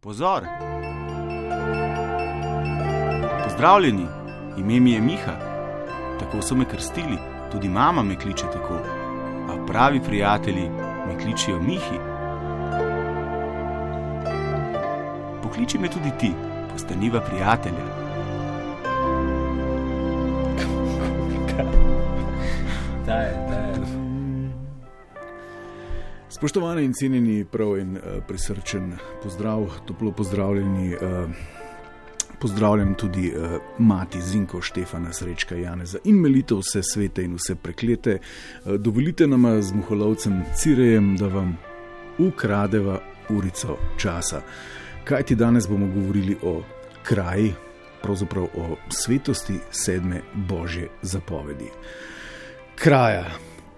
Pozor! Pozdravljeni, ime mi je Miha, tako so me krstili, tudi mama me kliče tako. A pravi prijatelji me kličijo Mihi. Pokliči me tudi ti, postaniva prijatelja. Spoštovani in cenjeni, prav in uh, prisrčen pozdrav, toplo pozdravljeni. Uh, pozdravljam tudi uh, mati Zinko, Štefana, Srečka, Janeza in melite vse svete in vse preklete. Uh, dovolite nam z muholovcem Cirejem, da vam ukradeva urico časa. Kaj ti danes bomo govorili o kraji, pravzaprav o svetosti sedme božje zapovedi. Kraja.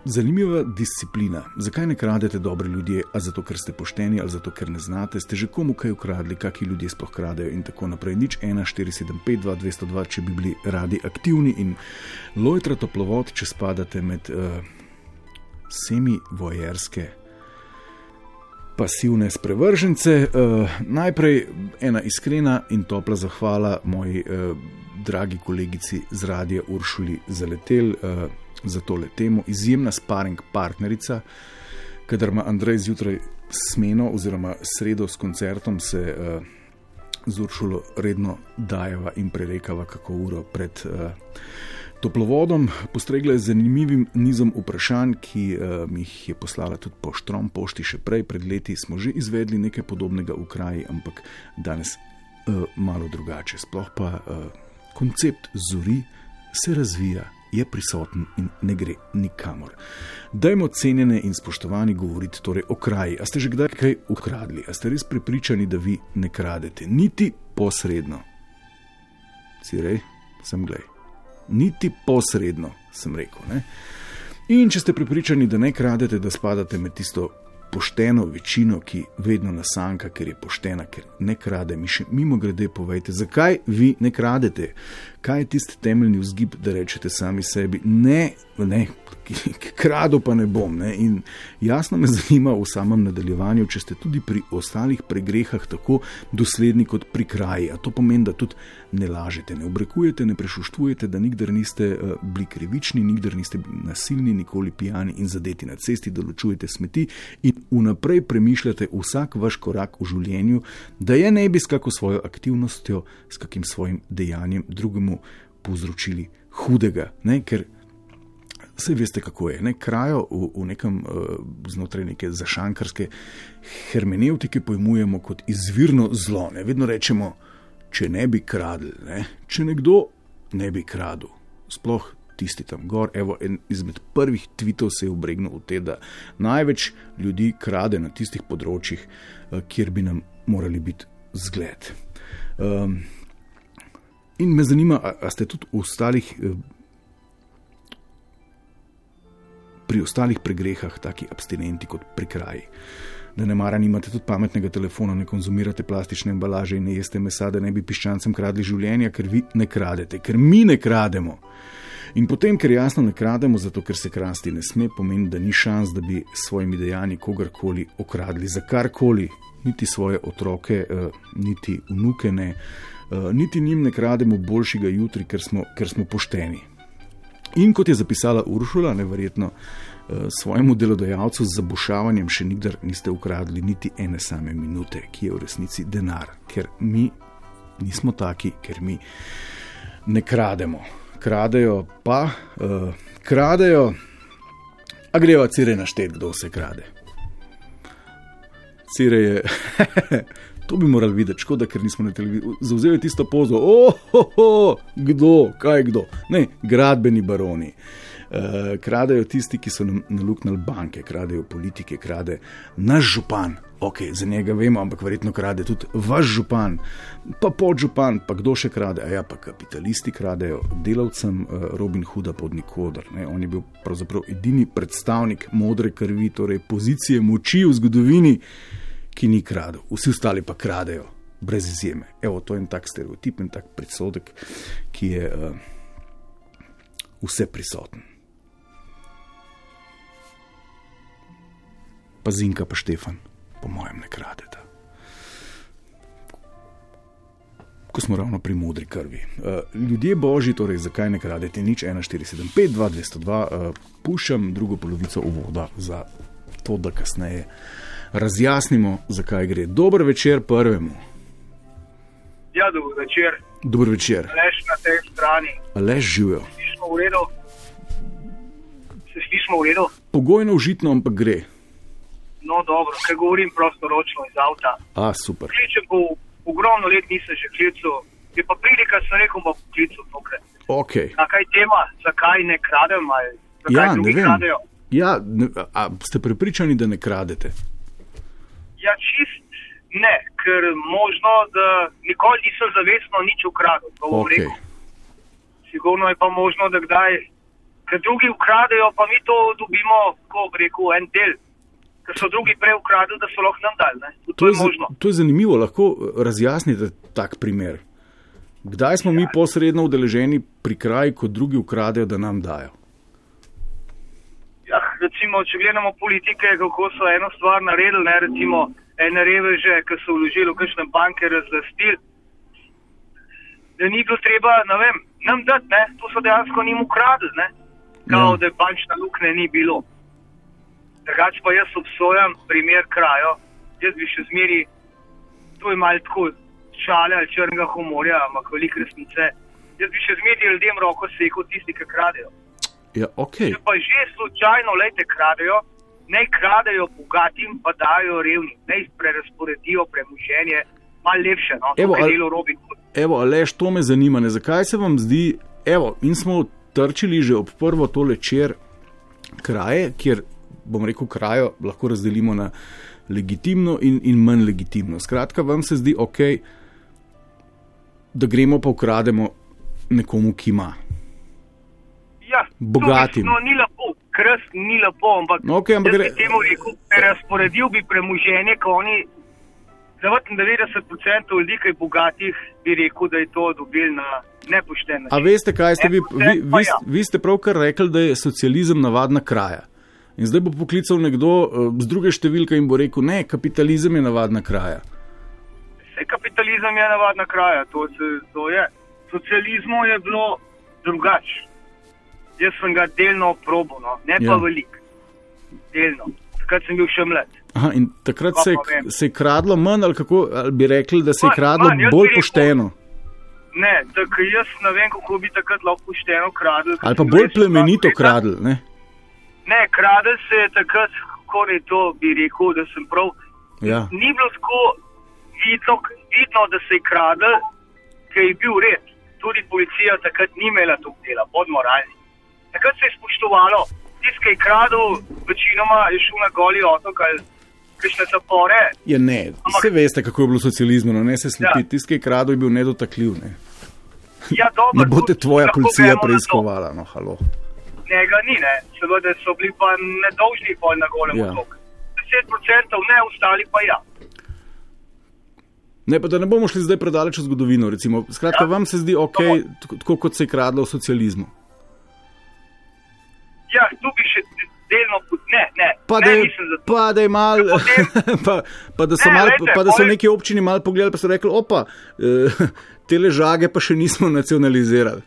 Zanimiva disciplina. Zakaj ne kradete dobre ljudi, a zato, ker ste pošteni ali zato, ker ne znate, ste že komu kaj ukradli, kakšni ljudje sploh kradejo in tako naprej. Nič 1, 4, 7, 5, 2, 202, če bi bili radi aktivni in lojtra toplovod, če spadate med uh, semi vojerske. Pasivne sprevržence. Uh, najprej ena iskrena in topla zahvala moji uh, dragi kolegici z radia Uršuli Zaletel. Uh, za tole temo, izjemna sparing partnerica, kadar ima Andrej zjutraj smeno oziroma sredo s koncertom, se uh, z Uršulo redno dajeva in prerekava kako uro pred uh, toplovodom. Postregla je z zanimivim nizom vprašanj, ki uh, mi jih je poslala tudi poštrom, pošti še prej, pred leti smo že izvedli nekaj podobnega v kraji, ampak danes uh, malo drugače. Sploh pa uh, koncept zori se razvija je prisoten in ne gre nikamor. Dajmo cenjene in spoštovani govoriti torej o kraji. A ste že kdaj kaj ukradli? A ste res prepričani, da vi ne kradete? Niti posredno. Si rej, sem glej. Niti posredno, sem rekel. Ne? In če ste prepričani, da ne kradete, da spadate med tisto pošteno večino, ki vedno nasanka, ker je poštena, ker ne krade. Mi še mimo grede povejte, zakaj vi ne kradete. Kaj je tisti temeljni vzgib, da rečete sami sebi, ne, ne, krado pa ne bom. Ne? In jasno me zanima v samem nadaljevanju, če ste tudi pri ostalih pregrehah tako dosledni kot pri kraji. A to pomeni, da tudi ne lažete, ne obrekujete, ne prešuštujete, da nikdar niste uh, bili krivični, nikdar niste bili nasilni, nikoli pijani in zadeti na cesti, da ločujete smeti in vnaprej premišljate vsak vaš korak v življenju, da je ne bi s kako svojo aktivnostjo, s kakim svojim dejanjem drugemu povzročili hudega. Ne? Ker vse veste, kako je. Ne? Krajo v, v nekem uh, znotraj neke zašankarske hermeneutike pojmujemo kot izvirno zlo. Ne? Vedno rečemo, če ne bi kradli, ne? če nekdo ne bi kradel. Sploh tisti tam gor. Evo, en izmed prvih tvitev se je obregnil v te, da največ ljudi krade na tistih področjih, uh, kjer bi nam morali biti zgled. Um, In me zanima, ali ste tudi ostalih, pri ostalih pregrehah taki abstinenti kot pri kraji. Da ne mara, nimate tudi pametnega telefona, ne konzumirate plastične embalaže in ne jeste mesa, da ne bi piščancem kradli življenja, ker vi ne kradete, ker mi ne krademo. In potem, ker jasno ne krademo, zato ker se krasti ne sme, pomeni, da ni šans, da bi s svojimi dejanji kogarkoli okradli za karkoli, niti svoje otroke, eh, niti vnuke ne. Eh, niti njim ne krademo boljšega jutri, ker smo, ker smo pošteni. In kot je zapisala Uršula, neverjetno eh, svojemu delodajalcu z zabušavanjem še nikdar niste ukradli niti ene same minute, ki je v resnici denar, ker mi nismo taki, ker mi ne krademo. Kradejo pa, uh, kradejo, a greva cire naštet, kdo se krade. Cire je. To bi morali videti, škoda, ker nismo na televiziji. Zauzeli tisto pozo, oh, oh, oh, kdo, kaj kdo. Ne, gradbeni baroni. Uh, kradejo tisti, ki so nam naluknili banke, kradejo politike, krade naš župan. Ok, za njega vemo, ampak verjetno krade tudi vaš župan, pa podžupan, pa kdo še krade. A ja, pa kapitalisti kradejo delavcem uh, Robin Hooda pod Nikodar. Ne? On je bil pravzaprav edini predstavnik modre krvi, torej pozicije moči v zgodovini ki ni kradel, vsi ostali pa kradejo, brez izjeme. Evo, to je en tak stereotip in tak predsodek, ki je uh, vse prisoten. Pa Zinka, pa Štefan, po mojem, ne kradeta. ko smo ravno pri modri krvi. Uh, ljudje božji, torej zakaj ne kradete nič 1475, 2202, uh, puščam drugo polovico uvoda za to, da kasneje razjasnimo, zakaj gre. Dober večer prvemu. Ja, dober večer. Dober večer. Lež na tej strani. Lež živijo. Slišimo v redu. Se slišimo v redu? Pogojno užitno, ampak gre. No, dobro, ker govorim prostoročno iz avta. A, super. Kličem po ogromno let, nisem že klical. Je pa prilika, sem rekel, bom klical tokrat. Ok. A kaj tema, zakaj ne kradem ali zakaj Ja, ne drugi vem. kradejo? Ja, ne, a ste prepričani, da ne kradete? Ja, čist ne, ker možno, da nikoli nisem zavestno nič ukradel. to bom Ok. rekel. Sigurno je pa možno, da kdaj, ker drugi ukradejo, pa mi to dobimo, kako bi rekel, en del. Ker so drugi prej ukradli, da so lahko nam dali. ne. To, To je možno. to je zanimivo, lahko razjasnite tak primer. Kdaj smo mi posredno udeleženi pri kraju, ko drugi ukradejo, da nam dajo? Recimo, če gledamo politike, kako so eno stvar naredili, ne, recimo ene reveže, ki so vložili v kakšne banke, razlastili, da ni bilo treba, ne vem, nam dati, ne, to so dejansko njim ukradli, ne, kao Ja. da bančna luknja ni bilo. Drugač pa jaz obsojam primer krajo, jaz bi še zmeri, to je malo tako šale ali črnega humorja, ampak veliko resnice. Jaz bi še zmeri ljudem roko sekal tisti, ki kradejo. Ja, ok. Če pa že slučajno lejte kradejo, naj kradejo bogatim, pa dajo revnim, naj prerasporedijo premoženje, malo lepše, no, Evo, je delo Hood. Evo, Aleš, to me zanima, ne, zakaj se vam zdi, evo, in smo trčili že ob prvo to večer kraje, kjer bom rekel, krajo lahko razdelimo na legitimno in, in manj legitimno. Skratka, vam se zdi ok, da gremo pa ukrademo nekomu, ki ima. Ja, Bogatim. No, ni lepo, krst ni lepo, ampak, No, okej, ampak gre- temu rekel, prerasporedil bi premoženje, ko oni. Zavrtim 90% ljudi, ki je bogatih, bi rekel, da je to dobil na nepošten A način. veste, kaj ste vi, vi, vi, ja. vi ste pravkar rekli, da je socializem navadna kraja. In zdaj bo poklical nekdo eh, z druge številke in bo rekel: ne, kapitalizem je navadna kraja. Vse kapitalizem je navadna kraja, to, se, to je. Socializmu je bilo drugače. Jaz sem ga delno probil, no. ne pa Ja. ja. veliko. Delno. Takrat sem bil še mlad. Aha, in takrat Pa se je, pa se je kradlo manj, ali kako ali bi rekli, da se je Manj, kradlo jaz bolj rekel- pošteno, Ne, tako jaz ne vem, kako bi takrat lahko pošteno kradel. ker ali pa bolj plemenito vsak leta- kradl. Ne? Ne, kradel se je takrat, kako je to bi rekel, da sem prav. Ja. Ni bilo tako vidno, vidno da se je kradel, ker je bil red. Tudi policija takrat ni imela tog dela, bodmo realni. Takrat se je spoštovalo. Tisti, ki je kradel, večinoma je šel na goli otok ali kakšne zapore. Ja, ne, Ampak- vse veste, kako je bilo socializmu, no, ne se slepi. Ja. Tisti, ki je kradel, je bil nedotakljiv. Ne, Ja, dobro, ne bo te tvoja policija preiskovala. No, halo. Ne, ga ni, ne. Seveda so bili pa nedolžni pol na golem Ja. otoku. 10% ne, ostali pa ja. Ne, pa da ne bomo šli zdaj predaleč v zgodovino. Recimo. Skratka, ja. vam se zdi ok, tako kot se je kradlo v socializmu. Ja, tu bi še delno, ne, ne, Pa ne, da, nisem za to. pa da mal, pa, pa da so, Ne, mal, glejte, pa da so neki občini malo pogledali, pa so rekli, opa, eh, te ležage pa še nismo nacionalizirali.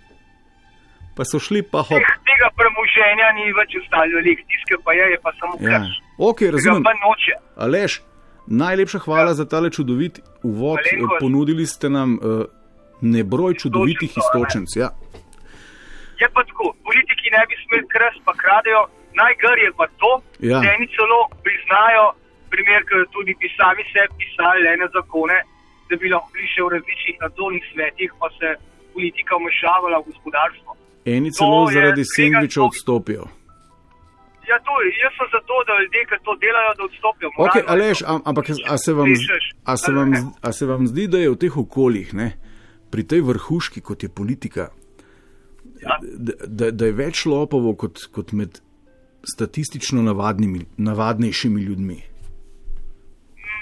Pa so šli, pa hop. Teh, tega premoženja ni več ostalo veliko, tiske pa je, je pa samo Ja. krš. Ok, razumem. Aleš, najlepša hvala ja. za tale čudovit uvod. Malenkost. Ponudili ste nam uh, nebroj čudovitih ne? istočenc. Ja. Je pa tako, politiki ne bi smeli kradejo. Najgor je pa to, Ja. da eni celo priznajo, primer, ker tudi bi sami sebi pisali ene zakone, da bi lahko bili še v različnih nadzornih svetih, pa se politika vmešavala v gospodarstvo. Eni celo je zaradi sendviča to- odstopijo. Ja, to, jaz sem za to, da ljudje, ki to delajo, da odstopijo. Ok, Moralno je Aleš, to. am- ampak a se, vam, a, se vam, a se vam zdi, da je v teh okoljih, ne, pri tej vrhuški, kot je politika, Ja. da, da, je več lopovo kot, kot med statistično navadnimi, navadnejšimi ljudmi?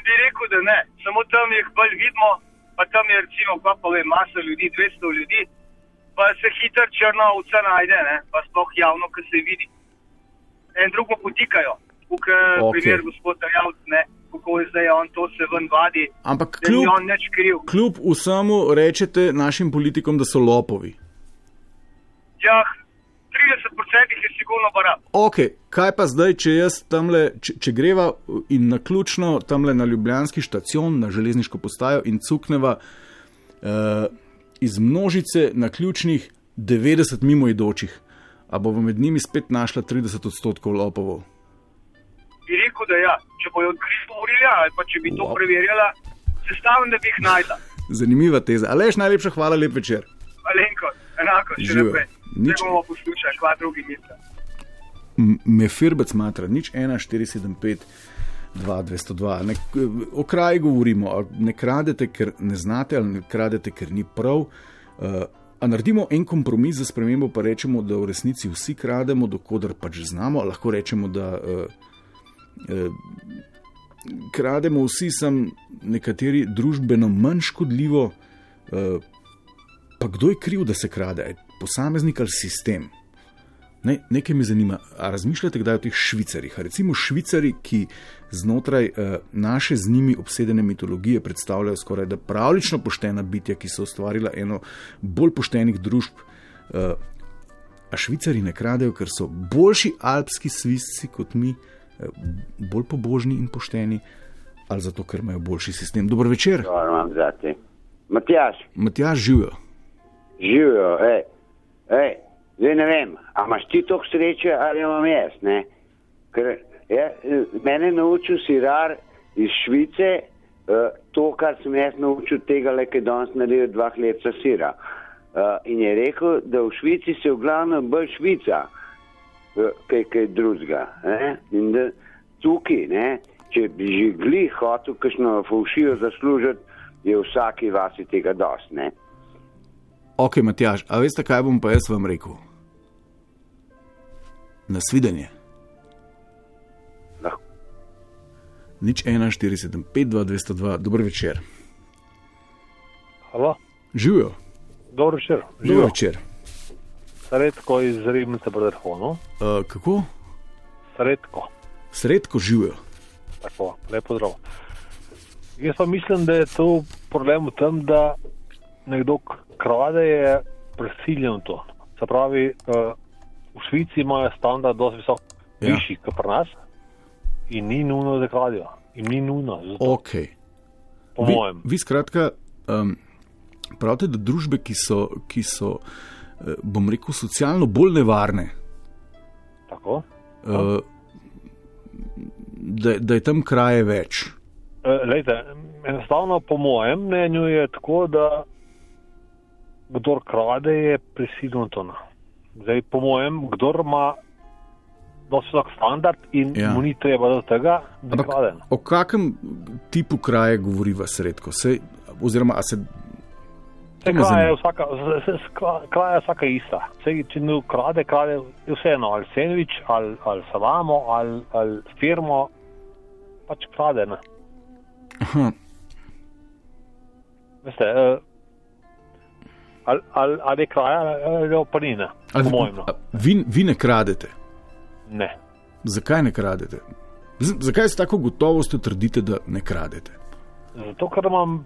bi rekel, da ne. Samo tam jih bolj vidimo, pa tam je recimo, pa pa vem, masa ljudi, 200 ljudi, pa se hitro črna ovca najde, ne? pa sploh javno, ki se vidi. En drugo potikajo, kot Ok. okay. primer gospod Javc, ne. kako je zdaj on to se ven vadi. Ampak kljub, kljub vsemu rečete našim politikom, da so lopovi. Ja, 30% jih je sigurno bara. Ok, kaj pa zdaj, če jaz tamle, če, če greva in na ključno tamle na Ljubljanski štacion, na železniško postajo in cukneva uh, iz množice na ključnih 90 mimoidočih, a bo med njimi spet našla 30 odstotkov lopovov. Bi rekel, da ja, če bojo odkrili, ali pa če bi to Wow. preverjala, se stavim, da bi jih najdla. Zanimiva teza. Aleš, najlepša hvala, lep večer. Alenko, enako, še naprej. Nič- Nič... bomo poslušali, kva drugi mislijo. M- Me firbec matra, nič 1, 4, 7, 5, 2, 202. Ne, o kraji govorimo, ne kradete, ker ne znate, ali ne kradete, ker ni prav. Uh, a naredimo en kompromis za spremembo, pa rečemo, da v resnici vsi krademo, dokler pač znamo. Lahko rečemo, da uh, uh, krademo vsi, sem nekateri družbeno manj škodljivo. Uh, pa kdo je kriv, da se krade? Posameznik ali sistem? Ne, nekaj me zanima, a razmišljate kdaj o teh švicarjih? Recimo švicari, ki znotraj uh, naše z njimi obsedene mitologije predstavljajo skoraj da pravlično poštena bitja, ki so ustvarila eno bolj poštenih družb. Uh, a švicari ne kradejo, ker so boljši alpski svisci kot mi, uh, bolj pobožni in pošteni, ali zato, ker imajo boljši sistem. Dobro večer. Matjaš, Matjaž živijo. živijo, ej, ej, zdaj ne vem, a imaš ti toliko sreče ali imam jaz, ne? Ker je, mene je naučil sirar iz Švice, uh, to, kar sem jaz naučil tega, le kaj danes naredil dva hlebca sira. Uh, in je rekel, da v Švici se v glavnem bolj Švica, uh, kaj, kaj drugega. ne. In da tukaj, ne, če bi že glih hotel kakšno faušijo zaslužiti, je v vsaki vasi tega dost. Ne. Ok, Matjaž, a veste, kaj bom pa jaz vam rekel? Nasvidenje. Lahko. Nič 1, 4, 7, 5, 2, 202, dober večer. Halo, Živijo, dobro večer. Živijo. večer. Sredko iz Ribnice po telefonu. Uh, kako? Sredko, Sredko živijo. tako, lep pozdrav. Jaz pa mislim, da je to problem v tem, da nekdo krade je prisiljen v to. Se pravi, uh, v Švici imajo standard dosti visok, Ja. višji kot pri nas in ni nujno, da kradijo. In ni nujno, zato, Ok. po Vi, mojem. vi skratka um, pravite, da družbe, ki so, ki so eh, bom rekel, socialno bolj nevarne, Tako. uh, da, da je tam kraje več. Eh, Lejte, enostavno po mojem mnenju je tako, da kdor krade, je prisiljen to. na. Zdaj, po mojem, kdor ima visok standard in Ja. mu ni treba do tega, da Ampak krade. o kakem tipu kraje govoriva sredko? Se, oziroma, a se. Se to me kraja je vsaka, kraja je vsaka ista. Sej, če ne krade, krade je vseeno, ali sendvič, ali, ali salamo, ali, ali firmo, pač krade. Ne. Veste, eh, ali, ali, ali kraja, ali je pa ni, ne. Po a- vi, vi ne kradete. Ne. Zakaj ne kradete? Z, zakaj s tako gotovostjo trdite, da ne kradete? Zato, ker imam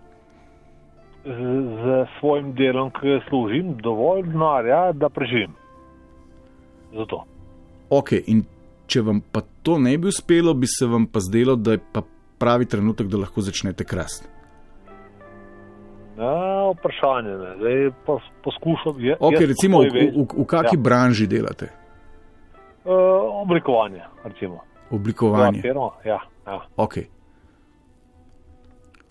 z, z svojim delom, ki služim, dovolj denarja, da preživim. Zato. Ok, in če vam pa to ne bi uspelo, bi se vam pa zdelo, da je pa pravi trenutek, da lahko začnete krasti. Ja, vprašanje je, zdaj pa poskušam. Je, Ok, recimo, v, v, v, kakšni ja. Branži delate? Uh, oblikovanje, recimo. Oblikovanje. Ja, firmo, ja, ja. Ok.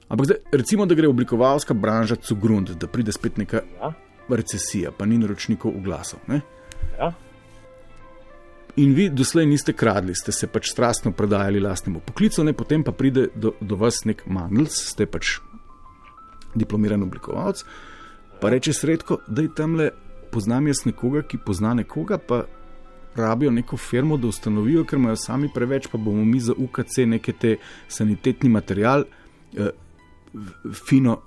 Ampak zdaj, recimo, da gre oblikovalska branža cugrund, da pride spet neka Ja. recesija, pa ni naročnikov oglasov. Ne? Ja. In vi doslej niste kradli, ste se pač strastno predajali lastnemu poklicu, ne? potem pa pride do, do vas nek mandlc, ste pač diplomiran oblikovalec, pa reče sredko, da je tam le poznam jaz nekoga, ki pozna nekoga, pa rabijo neko firmo, da ustanovijo, ker imajo sami preveč, pa bomo mi za UKC neke te sanitetni material eh, fino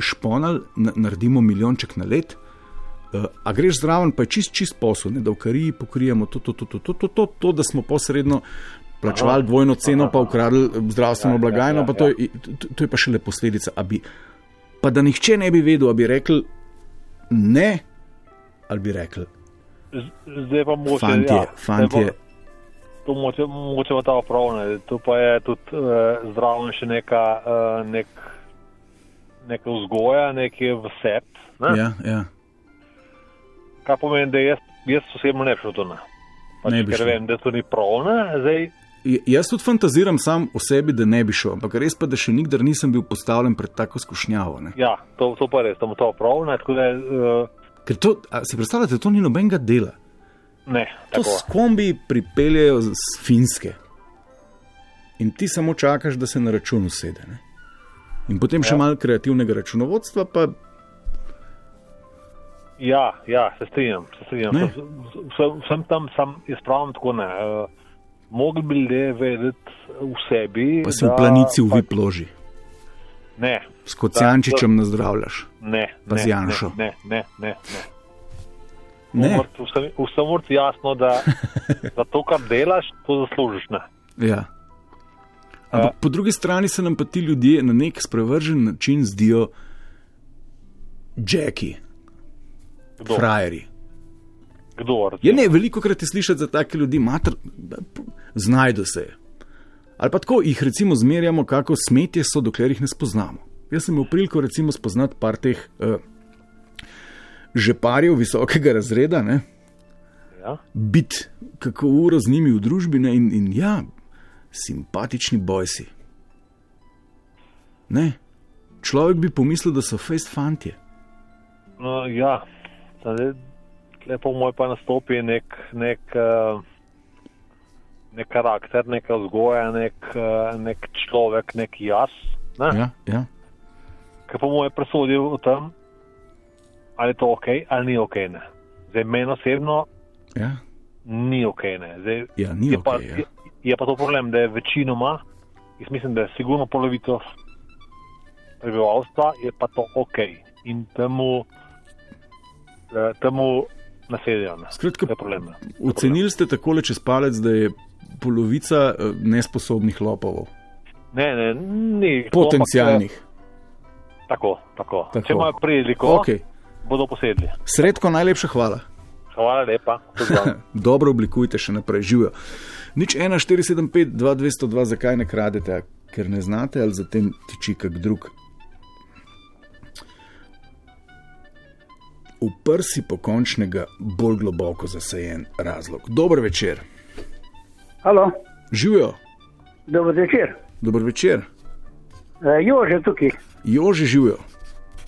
šponali, naredimo milijonček na let. Eh, a greš zraven, pa je čist, čist posel, ne, da v kariji pokrijemo to, to, to, to, to, to, to, to da smo posredno plačevali dvojno ceno, pa ukradli zdravstveno ja, ja, ja, blagajno, pa to je, to je pa šele posledica. A bi pa da nihče ne bi vedel, da bi rekel ne, ali bi rekel, Zdaj pa moče, fantje, ja, fantje, pa- To moče, moče ima ta opravljanje. Tu pa je tudi uh, zraven še neka, uh, nek, neka vzgoja, nekaj v sebi. Ne? ja, ja. Kar pomeni, da jaz, jaz osebno ne bi šel to na. Pač, Ne bi ker šel. vem, da to ni prav. Ne? Zdaj, Jaz tudi fantaziram sam o sebi, da ne bi šel, ampak res pa, da še nikdar nisem bil postavljen pred tako skušnjavo. Ne? ja, to, to pa res, tam to da, uh, Ker to, si predstavljate, to ni nobenega dela. ne, To tako. s kombi pripeljejo z Finske. In ti samo čakaš, da se na račun usede. Ne? In potem še Ja. malo kreativnega računovodstva, pa Ja, ja, se strinjam. Se strinjam. Ne. Vsem, vsem tam sam jaz pravim tako ne. Uh, Mogli bi ljudje vedeti v sebi. pa se v planici v pač- vip loži, Ne, s kocijančičem nazdravljaš. ne, Pa z ne, Janšo. Ne, ne, ne. ne. Ne, Vsem, vsem vrti jasno, da, da to, kar delaš, to zaslužiš. Ne. ja. Ampak po drugi strani se nam pa ti ljudje na nek sprevržen način zdijo jacki, frajeri. Kdo? Je Ja, ne, veliko krat je slišati za take ljudi, mater, znajdu se. Ali pa tako jih recimo zmerjamo, kako smetje so, dokler jih ne spoznamo. Jaz sem imel priliko recimo spoznati par teh uh, žeparjev visokega razreda, ne, Ja? biti kako uro z njimi v družbi ne, in, in ja, simpatični bojsi. Ne, človek bi pomislil, da so fejst fantje. No, ja. Lepo moj pa nastopi nek, nek, uh, nek karakter, neka vzgoja, nek, uh, nek človek, nek jaz. Ne? Ja, ja. Ki pa mu je presodil o tem, ali je to ok, ali ni ok. Ne. Zdaj, meni osebno ja. ni ok. Ne. Zdaj, Ja, ni je, pa, okej, ja. je, je pa to problem, da je večinoma, jaz mislim, da je sigurno polovico prebivalstva, je pa to ok. In temu, eh, temu nasedijo. Ne. Skratka. Ocenili ste takole čez palec, da je polovica eh, nesposobnih lopovov, Ne, ne, ni. potencialnih. Ampak, eh, tako, tako. Tako. Če imajo priliko, Okay. bodo posedli. Sredko, najlepša hvala. Hvala lepa. Dobro oblikujte še naprej, živijo. Nič 1, 475, 2, 202, zakaj ne kradete, ker ne znate ali zatem tiči kak drug. V prsi pokončnega, bolj globoko zasajen razlog. Dober večer, Halo, živijo, dober večer. dober večer, Uh, Jože tukaj, Jože živijo.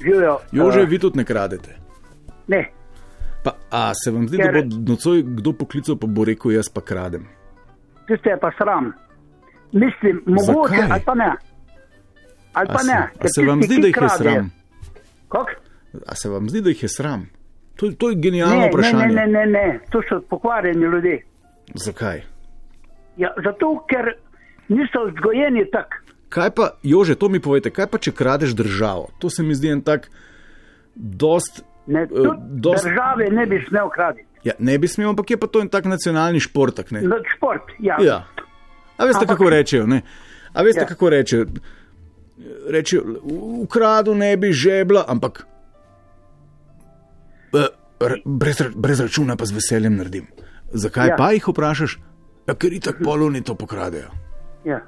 živijo. Jože, Eh, vi tudi ne kradete. ne, Pa, a se vam zdi, da Ker- bo nocoj kdo poklical, pa bo rekel, jaz pa kradem? tiste je pa sram. Mislim, mogoče, Zakaj? ali pa ne. Ali A pa se, ne. a se vam zdi, da jih je sram? Kak? A se vam zdi, da jih je sram? To, to je genialno Ne, ne, vprašanje. ne, ne, ne, ne, to so pokvarjeni ljudje. Zakaj? Ja, zato, ker niso vzgojeni tako. Kaj pa, Jože, to mi povete, kaj pa če kradeš državo? To se mi zdi en tak, dost. Ne, tudi dost- države ne bi smel kraditi. Ja, ne bi smel, ampak je pa to en tak nacionalni športak. Ne? No, šport, ja. Ja. A veste, Ampak- kako rečejo? Ne? A veste, Ja. kako rečejo? Rečejo, ukradu ne bi žebla, ampak eh, brez, brez računa pa z veseljem naredim. Zakaj. Ja. pa jih vprašaš? Ja, ker itak poluni to pokradejo. ja.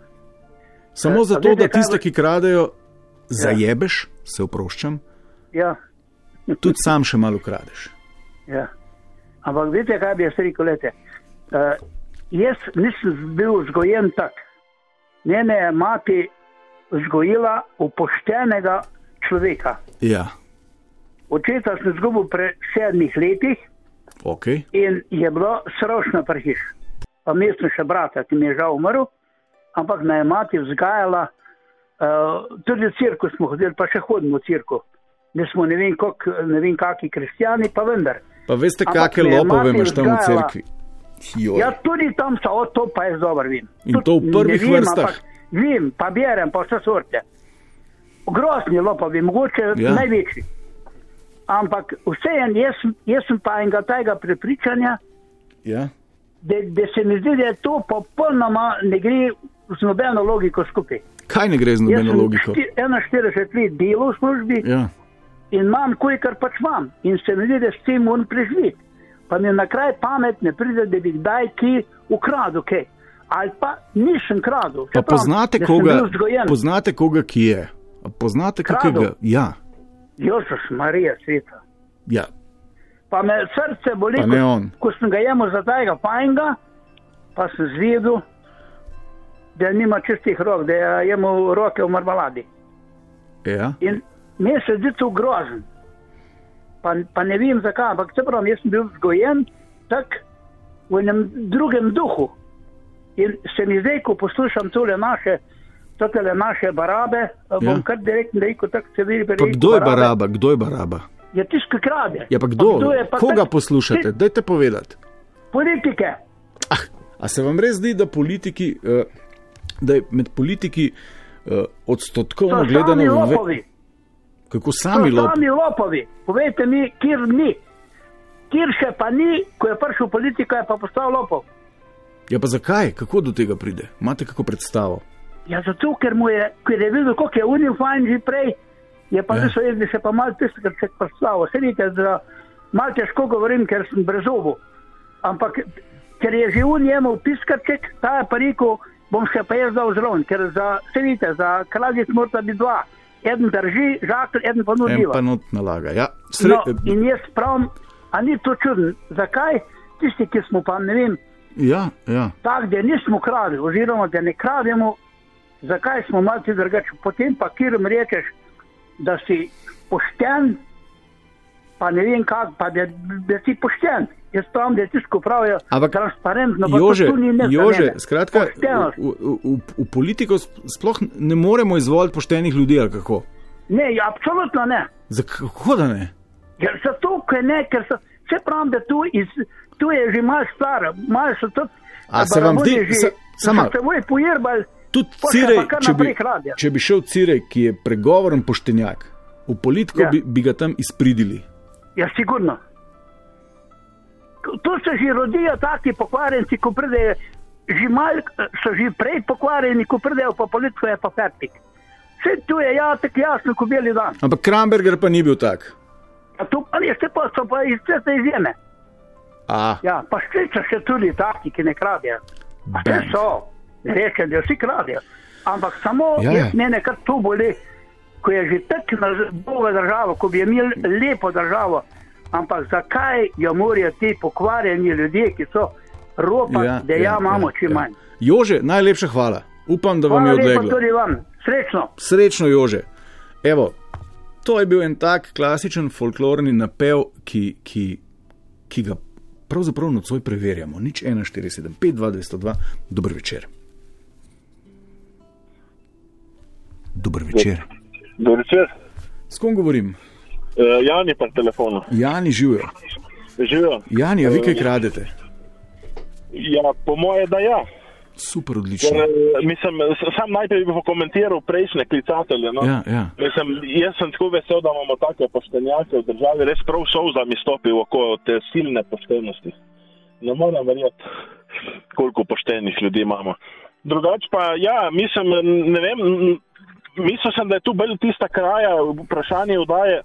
Samo a zato, veste, da tiste, ki kradejo, zajebeš, se oproščam, ja. tudi sam še malo kradeš. Ja. Ampak vidite, kaj bi jaz rekel, lete. Uh, jaz nisem bil vzgojen tak. Njene je mati vzgojila upoštenega človeka. Ja, Očeta sem izgubil pred sedmih letih ok. in je bilo strašno prehiš. Pa mislim še brata, ki mi je žal umrl, ampak me je mati vzgajala. Uh, tudi v cirkus smo hodili, pa še hodimo v cirkus. Mi smo ne vem, kak, ne vem kakšni kristijani, pa vendar. Pa veste, Ampak kakšne lopove imaš tam v cerkvi? Joj. Ja, tudi tam so, o, to pa jaz dobro vem. In Tudi to v prvih vem, vrstah? ampak Vem, pa berem, pa vse sorte. Grozni lopovi, mogoče Ja. največji. Ampak vseeno, jaz, jaz sem pa enega tega prepričanja, Ja, da, da se mi zdi, da je to popolnoma ne gre z nobeno logiko skupaj. Kaj ne gre z nobeno logiko? Sem 41 let delal v službi Ja. in imam, kolikor pač imam. In se mi zdi, da s tem moram preživeti. Pa mi na kraj pamet ne pride, da bi kdaj ki ukradel kaj. Ali pa nisem kradel. Pa Čeprav, poznate koga, poznate koga, ki je? Poznate Kradel? kakega? Ja, Jožef Marija sveta. ja. Pa me srce boli, Pa ko, ko sem ga jemal za tega fajnga, pa sem zvedel, da nima čistih rok, da je jemal roke v marmaladi. ja. In meni se zdi to grozen. Pa, pa ne vem zakaj, ampak čeprav jaz sem bil vzgojen tak v enem drugem duhu. In se mi zdaj, ko poslušam tole naše, tole naše barabe, ja. bom kar direktno rekel, tako se vidi. Kdo je baraba? Kdo je baraba? Je tisti, ki krade. Ja, pa kdo? kdo je pa Koga tak- poslušate? Dajte povedati. Politike. Ah, a se vam res zdi, da, politiki, eh, da je med politiki eh, odstotkovno So gledano sami lopovi. kako sami lopovi? sami lopovi. Povejte mi, kjer ni. Kjer še pa ni, ko je prišel v politiko, je pa postal lopov. Ja, pa zakaj? Kako do tega pride? Imate kako predstavo? Ja, zato, ker je, ker je videl, koliko je unil fajn že prej, je pa mislil, jaz bi se pa malo tistega se predstavil. Se vidite, da malo težko govorim, ker sem brezovo. Ampak, ker je že un jemal piskarček, ta je pa rekel, bom še pa jaz dal zraven, ker za, se vidite, za kraljic morata biti dva. Eden drži, žakl, eden pa En nudiva. pa not nalaga. Ja, sre, No, in jaz pravim, a ni to čudno, zakaj tisti, ki smo pa ne vem, ja, ja. tako da nismo kradli, oziroma da ne krademo, zakaj smo malce drugače. Potem pa kjer mi rečeš, da si pošten, pa ne vem kako, pa da, da si pošten. Jaz pravim, da je tisto pravijo Ampak, transparentno, pa Jože, to ni ne. Jože, skratka, Poštenost. v, v, v, v politiko sploh ne moremo izvoliti poštenih ljudi, ali kako? Ne, ja, absolutno ne. Zakaj da ne? Ker zato, ker ne, ker so, se pravim, da tu, iz, tu je že malo star, malo so tudi. A se vam zdi- baravoni sa- samo malo. so se moj pojerbali. Tudi še Cirej, če bi, če bi šel Cirej, ki je pregovoren poštenjak, v politiko Ja. bi, bi ga tam izpridili. Ja, sigurno. Tu se že rodijo taki pokvarjenci, ko pridejo, že mal, so že prej pokvarjeni, ko pridejo pa politiko, je pa fertik. Vse tu je ja, tako jasno, kot beli dan. Ampak Kramberger pa ni bil tak. A tu pa je vse pa so pa iz ceste izjeme. A, Ja, pa štrica še tudi taki, ki ne kradijo. A te Bang. so, ne rečem, da vsi kradijo. Ampak samo Ja, ja, ja. mene kar to boli, ko je že tako na boga državo, ko bi imeli lepo državo. Ampak zakaj jo morajo ti pokvarjeni ljudje, ki so ropa, ja, da ja, imamo čim manj. Jože, najlepša hvala. Upam, da vam Hvala je odleglo. tudi vam, srečno. Srečno, Jože. Evo, to je bil en tak klasičen folklorni napev, ki, ki, ki ga pravzaprav nocoj preverjamo. Nič 147, 5, 2, 202, dober večer. Dober večer. Dober večer. S kom govorim? Uh, Jan je pa telefonu. Jani živijo. Živijo. Jani, a vi kaj kradete? Ja, po moje, da ja. Super, Ker, odlično. eh, mislim, sam najprej bi komentiral prejšnje klicatelje. No? Ja, ja. Mislim, jaz sem tako vesel, da imamo take poštenjake v državi, res prav solzami stopi v oko te silne poštenosti. Ne morem verjeti, koliko poštenih ljudi imamo. Drugač pa, ja, mislim, ne vem, mislil sem, da je tu bolj tista kraja, vprašanje vdaje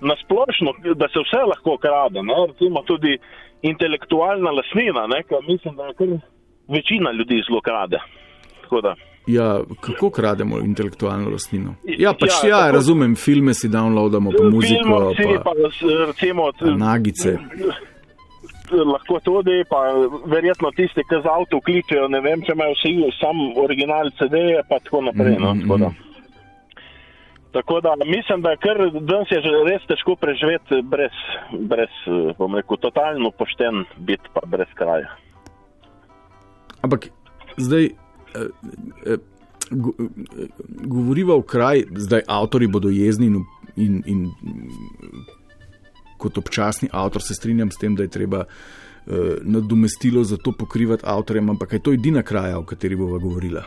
nasplošno, da se vse lahko krade, ne? recimo tudi intelektualna lasnina, ne? ker mislim, da kar večina ljudi zelo krade. Ja, kako krademo intelektualno lastnino? Ja, pač Ja, ja, tako- razumem, filme si downloadamo, pa muziko, Filmovci, pa, pa, recimo, nagice. Lahko tudi, pa verjetno tisti, ki z avto kličejo, ne vem, če imajo vsi sam original CD, pa tako naprej. No, Mm, tako, da. mm. tako da mislim, da je kar danes je res težko preživeti brez, brez bom rekel, totalno pošten biti pa brez kraja. Ampak zdaj, eh, eh, eh, govoriva o kraj, zdaj avtori bodo jezni in, in, in kot občasni avtor se strinjam s tem, da je treba eh, nadomestilo za to pokrivati avtorjem, ampak je to edina kraja, o kateri bova govorila.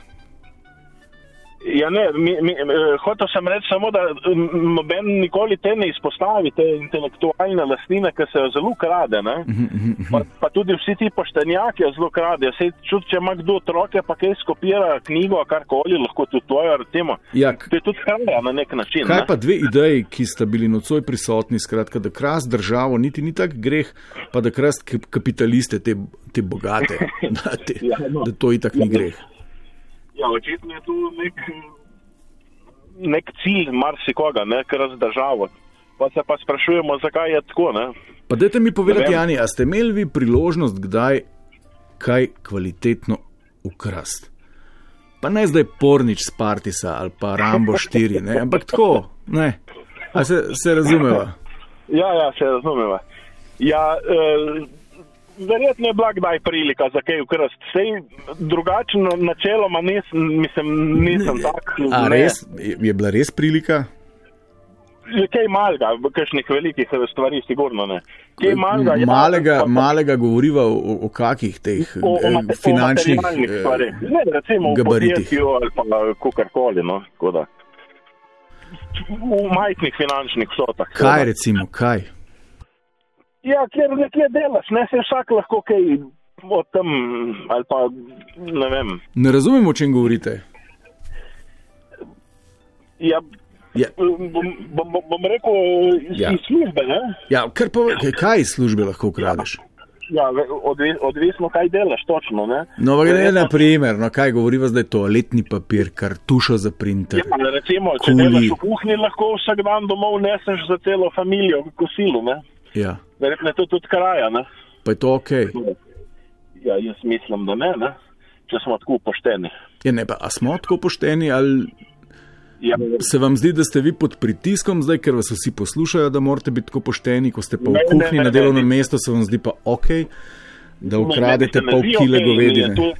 Ja, ne, mi, mi, eh, hotel sem reči samo, da noben nikoli te ne izpostavi, te intelektualne lastnine, ki se jo zelo krade. ne. Pa, pa tudi vsi ti poštenjaki jo zelo kradejo. Sej čut, če ima kdo otroke, pa kaj skopira knjigo, karkoli, lahko tudi tvojo, recimo. Ja, To je tudi kraja na nek način. Kaj ne. pa dve ideji, ki sta bili nocoj prisotni, skratka, da krast državo niti ni tak greh, pa da krast kap- kapitaliste, te, te bogate, da, te, Ja, no. da to itak ni greh. Ja, očitno je tu nek, nek cilj marsikoga, ne, kar razdržavo. Pa se pa sprašujemo, zakaj je tako. Ne? Pa dajte mi povedati. Jani, a ste imeli vi priložnost kdaj kaj kvalitetno ukrast? Pa ne zdaj pornič z Partisa ali pa Rambo 4, ne? ampak tako, ne. A se, se razumeva? Ja, ja, se razumeva. Ja, eh, verjetno je bila kdaj prilika za kaj ukrast. Sej drugačno načeloma nis, mislim, nisem tak. A ne. res, je je bila res prilika? Je Kaj malega, v kakšnih velikih stvari, sigurno ne. Kaj malega, ja, malega, pa- malega govoriva o, o kakih teh o, o, eh, mate- o finančnih materialnih eh, stvareh. Ne, recimo v gabaritih. podjetju ali pa kakorkoli. No, tako da. v majhnih finančnih vsotah. Kaj recimo, kaj? Ja, ker nekje delaš, ne se vsak lahko kaj o tem ali pa ne vem. Ne razumem, o čem govorite. Ja, Ja. bom, bom, bom- rekel iz, Ja. ja. iz službe, ne? Ja, kar pa, kaj, kaj iz službe lahko ukradeš? Ja, ve- odvi, odvisno, kaj delaš točno, ne? No, Verjetno- na primer, no, kaj govoriva zdaj, toaletni papir, kartušo za printer. Ja, recimo, če Kuli. delaš v kuhinji, lahko vsak dan domov neseš za celo družino kosilo, ne? Ja, Verjetno je to tudi kraja, ne? pa je to ok. Ja, jaz mislim, da ne, ne? Če smo tako pošteni. Ja, ne, pa, a smo tako pošteni, ali Ja, se vam zdi, da ste vi pod pritiskom zdaj, ker vas vsi poslušajo, da morate biti tako pošteni, ko ste pa v Ne, ne, kuhinji ne, na ne, delovnem ne. mestu, se vam zdi pa ok, da ukradete ne pol kile okej in je govedine. to-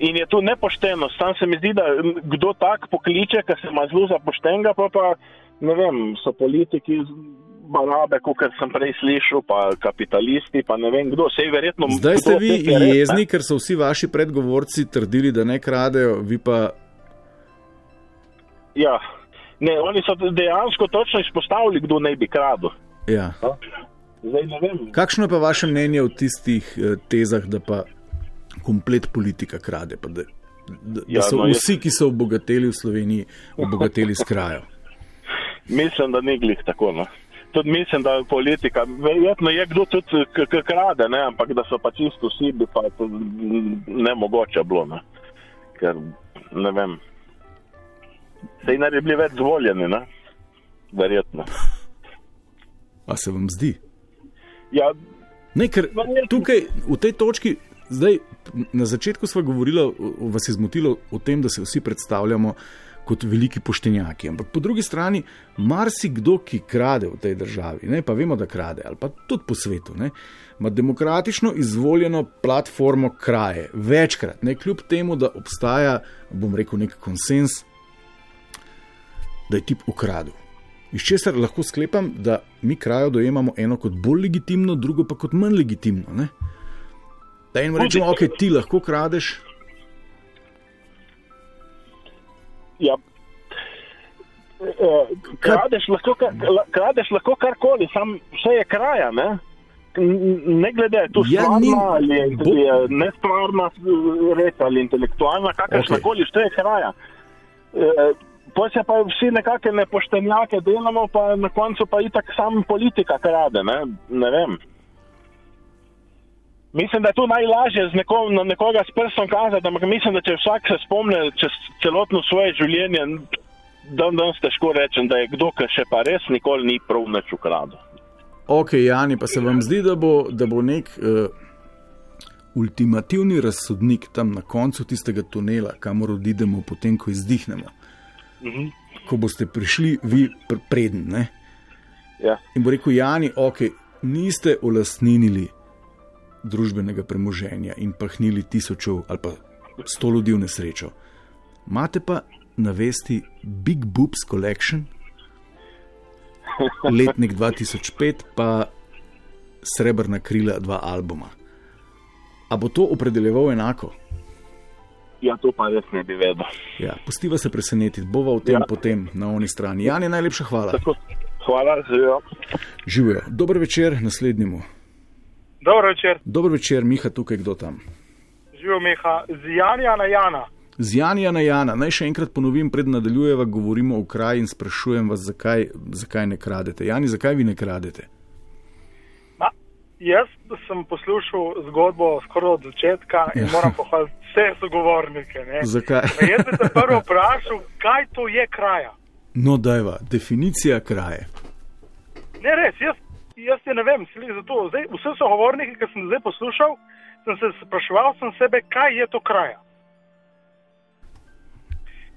In je to nepošteno. Sam se mi zdi, da kdo tak pokliče, ki se ima zelo za poštenega, pa pa ne vem, so politiki barabe, kot sem prej slišal, pa kapitalisti, pa ne vem kdo. Sej verjetno. Zdaj ste vi teh je res, ne. jezni, ker so vsi vaši predgovorci trdili, da ne kradejo, vi pa Ja. Ne, oni so dejansko točno izpostavili, kdo naj bi kradel. Ja. Zdaj ne vem. Kakšno je pa vaše mnenje o tistih eh, tezah, da pa komplet politika krade? Pa da, da, da Ja, so no, jaz- vsi, ki so obogateli v Sloveniji, obogateli s krajo. Mislim, da ni glih tako. No. Tudi mislim, da je politika, verjetno je kdo tudi krade, ne? ampak da so pa čisto vsi, bi pa to ne mogoče bilo. Ne? Ker ne vem. Sej naj bi bili več zvoljeni, ne? verjetno. A se vam zdi? Ja, Ne, ker Verjetno. tukaj v tej točki, zdaj na začetku smo govorili, vas je zmotilo o tem, da se vsi predstavljamo kot veliki poštenjaki. Ampak po drugi strani, marsikdo, ki krade v tej državi, ne, pa vemo, da krade, ali pa tudi po svetu, ne, ima demokratično izvoljeno platformo kraje. Večkrat, ne, kljub temu, da obstaja, bom rekel, nek konsens, da je tip ukradel. Iz česar lahko sklepam, da mi krajo dojemamo eno kot bolj legitimno, drugo pa kot manj legitimno. Ne? Da jim rečemo, ok, ti lahko kradeš, ja. Eh, Kradeš lahko, kar- kradeš lahko karkoli, sam vse je kraja. Ne? Ne glede, to Ja, stvarna ni- ali bo- je nestvarna eh, reč ali intelektualna, kakršna Okej. koli, vse je kraja. Eh, Pa se pa vsi nekakšne nepoštenjake delamo, pa na koncu pa itak sam politika krade, ne, ne vem. Mislim, da je to najlažje z neko, na nekoga s prstom kazati, ampak mislim, da če vsak se spomne čez celotno svoje življenje, dan danes težko rečem, da je kdo, ki še pa res nikoli ni prav nič ukradel. ok, Jani, pa se vam zdi, da bo, da bo nek uh, ultimativni razsodnik tam na koncu tistega tunela, kamor odidemo, potem ko izdihnemo. Mhm. Ko boste prišli, vi pr preden. Ne? Ja. In bo rekel, Jani, ok, niste olasnili družbenega premoženja in pahnili tisočev ali pa sto ljudi v nesrečo. Imate pa na vesti Big Boobs Collection, letnik 2005, pa Srebrna krila, dva albuma. A bo to opredeljeval enako? Ja, to pa res ne bi vedel. Ja, pustiva se presenetiti, bova v tem Ja. potem na oni strani. Jan je najlepša hvala. Tako, hvala, živijo. Živijo. Dober večer naslednjemu. Dobro večer, Dober večer, Miha, tukaj kdo tam. živijo Meha, z Janja na Jana. Z Janja na Jana, naj še enkrat ponovim, pred nadaljujeva, govorimo o kraji in sprašujem vas, zakaj, zakaj ne kradete. Jani, zakaj vi ne kradete? Ma, jaz sem poslušal zgodbo skoraj od začetka in Ja. moram pohvaliti vse sogovornike. ne. Zakaj? Pa Jaz bi te prvo vprašal, kaj to je kraja. No, dajva, definicija kraje. Ne res, jaz, jaz je ne vem, sli zato. Zdaj, vse sogovornike, ki sem zdaj poslušal, sem se spraševal sem sebe, kaj je to kraja.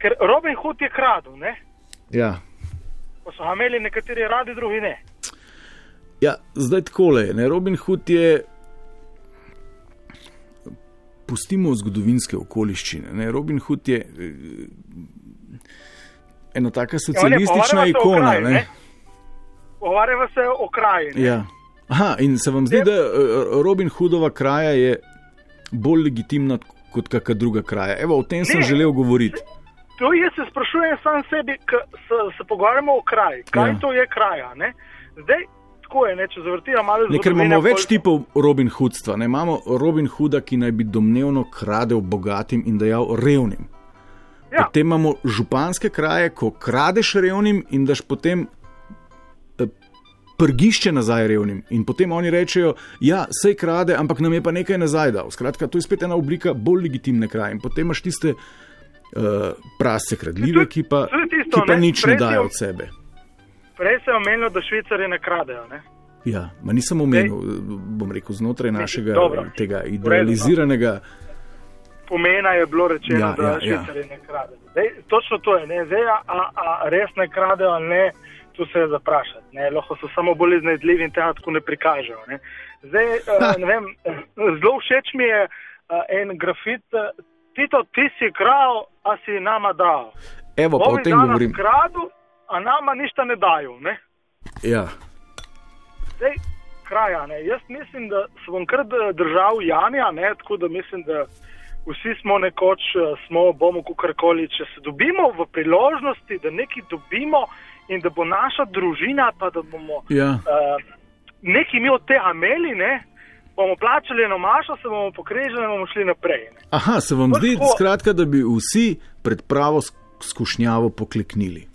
Ker Robin Hood je kradel, ne? Ja. Pa so ga imeli nekateri radi, drugi ne. Ja, zdaj takole, ne, Robin Hood je. Pustimo zgodovinske okoliščine. Ne. Robin Hood je eh, ena taka socialistična pogovarjava se o ikona. kraji, Ne. ne? Pogovarjava se o kraji. ne. Ja. Aha, in se vam zdi, da eh, Robin Hoodova kraja je bolj legitimna kot kakšna druga kraja? Evo, o tem sem Ne. želel govoriti. To jaz se sprašujem sam sebi, ko se, se pogovarjamo o kraji. Kaj Ja. to je kraja? Ne? Zdaj, tako je, ne, če zavrtimo malo Ne, ker imamo več pol- tipov Robin Hoodstva. Ne? Imamo Robin Hooda, ki naj bi domnevno kradel bogatim in dajal revnim. Ja. Potem imamo županske kraje, ko kradeš revnim in daš potem prgišče nazaj revnim. In potem oni rečejo, ja, sej krade, ampak nam je pa nekaj nazaj dal. Skratka, to je spet ena oblika bolj legitimne kraje. In potem imaš tiste uh, prasce kradljive, ki pa, tisto, ki pa ne, nič ne dajo od sebe. Prej se je omenilo, da švicari ne kradejo. Ne? Ja, ma nisem omenil, bom rekel, znotraj našega dobro. tega no. idealiziranega. Pomena je bilo rečeno, Ja, da ja, švicari ja. ne kradejo. Zdaj, točno to je, ne? Zdaj, a, a, res ne kradejo ne, tu se je zaprašati. Ne? Lahko so samo bolj iznajdljivi in tega tako ne prikažejo. Ne? Zdaj, uh, ne vem, zelo všeč mi je uh, en grafit. eh, Tito, ti si kral, a si nama dal. Evo, pa o Ovi tem danes govorim. kradu, a nama ništa ne dajo. Ne? Ja, Zdaj, kraja, ne. Jaz mislim, da se bom kar držal Janja, ne, tako da mislim, da vsi smo nekoč, eh, smo, bomo kakorkoli, če se dobimo v priložnosti, da nekaj dobimo in da bo naša družina, pa da bomo ja. uh, nekaj mi od tega imeli, ne, bomo plačali eno mašo, se bomo pokrežili in bomo šli naprej. Ne. Aha, se vam zdi, tako. skratka, da bi vsi pred pravo sk- skušnjavo pokleknili.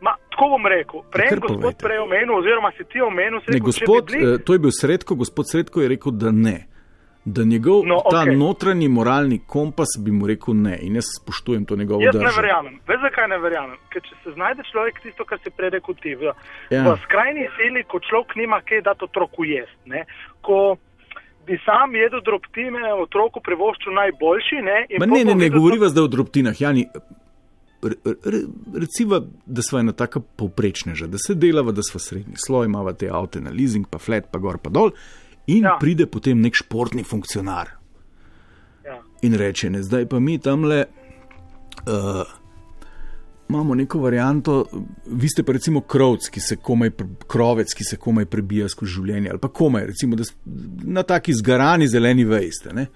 Ma, tako bom rekel, prej kar je gospod povejte. prej omenil, oziroma si ti omenil, si Ne, če bi gospod, bili- eh, to je bil Sredko, gospod Sredko je rekel, da ne. Da njegov No, ta okej. notranji moralni kompas bi mu rekel ne in jaz spoštujem to njegovo Jaz ne držo. verjamem. Veš, zakaj ne verjamem? Ker če se znajde človek tisto, kar si prej rekel ti, v, Ja. v skrajni sili, ko človek nima kaj dati otroku jesti. Ne? Ko bi sam jedel drobtine, otroku privoščil najboljši. Ne, Ma ne, bo ne, ne videl, govoriva zdaj o drobtinah. Jani, re, re, reciva, da smo ena taka povprečneža, da se delava, da smo srednji sloj, imamo te avte na leasing, pa flat, pa gor, pa dol. In ja. Pride potem nek športni funkcionar Ja. in reče: ne, Zdaj pa mi tamle. Uh, Imamo neko varianto, vi ste pa recimo krovc, ki se komaj, krovec, ki se komaj prebija skozi življenje, ali pa komaj, recimo, na taki zgarani zeleni vejste. Ne?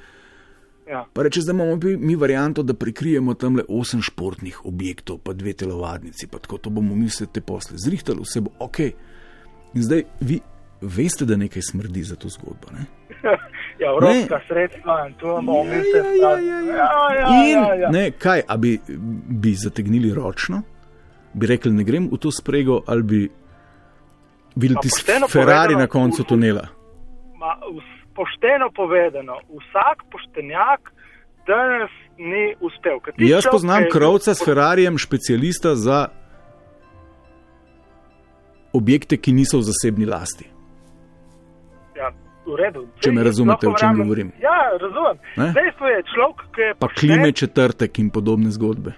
Ja. Pa reče, da imamo mi- mi varianto, da prikrijemo tam le osem športnih objektov, pa dve telovadnici, pa tako to bomo mi vse te posle zrihtali, vse bo ok. In zdaj vi veste, da nekaj smrdi za to zgodbo. Ne? ja, evropska sredstva in to bomo mi vse ja, ja, ja. ja, ja, In ja, ja. ne, kaj, a bi, bi zategnili ročno, bi rekli, ne grem v to sprego, ali bi Pa tisti Ferrari na koncu tunela. Ma, pošteno povedano, vsak poštenjak danes ni uspel. Jaz človek, poznam ki je- krovca s Ferrarijem, specialista za objekte, ki niso v zasebni lasti. V redu. Če me razumete, o čem govorim. Ja, razumem. Ne? Dejstvo je, človek, ki je Pa pošten, klime četrtek in podobne zgodbe.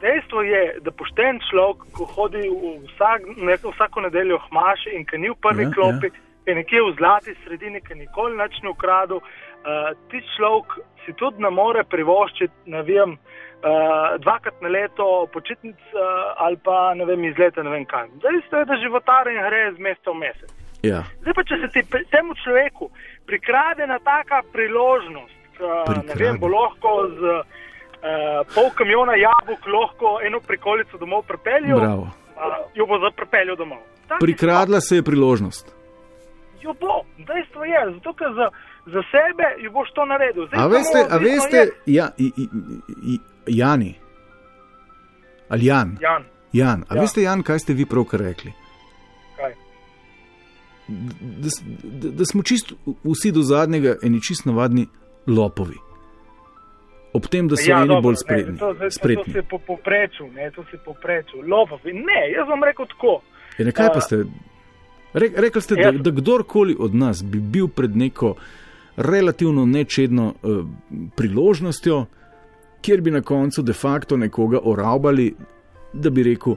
Dejstvo je, da pošten človek, ko hodi vsak, ne, vsako nedeljo v Hmaši in ki ni v prvi Ja, ja, klopi, ja. ki je nekje v zlati sredini, ki nikoli nič ni ukradel, uh, ti človek si tudi ne more privoščiti, ne vem, uh, dvakrat na leto počitnic uh, ali pa ne vem, iz leta ne vem kaj. Dejstvo je, da životar in gre z mesta v mesec. Ja. Zdaj pa, če se ti temu človeku prikrade na taka priložnost, uh, ne Prikrade. vem, bo lahko z uh, pol kamiona jabolk lahko eno prikolico domov pripeljal, Bravo. uh, jo bo zapripeljal domov. Tak je Prikradla se je priložnost. Jo bo, dejstvo je, zato ker za, za sebe jo boš to naredil. Zdaj A samo veste, a odvisno veste, je- ja, i, i, i, Jani, ali Jan, Jan, Jan, a Ja. veste, Jan, kaj ste vi pravkar rekli? Da, da, da smo čist vsi do zadnjega eni čist navadni lopovi. Ob tem, da so Ja, eni bolj ne, spretni. To, to, to spretni. se po poprečju, ne, to se poprečju. Lopovi, ne, jaz vam rekel tako. Ja, ne, kaj pa ste? Re, rekli ste, da, Jaz- da kdorkoli od nas bi bil pred neko relativno nečedno uh, priložnostjo, kjer bi na koncu de facto nekoga oravbali, da bi rekel.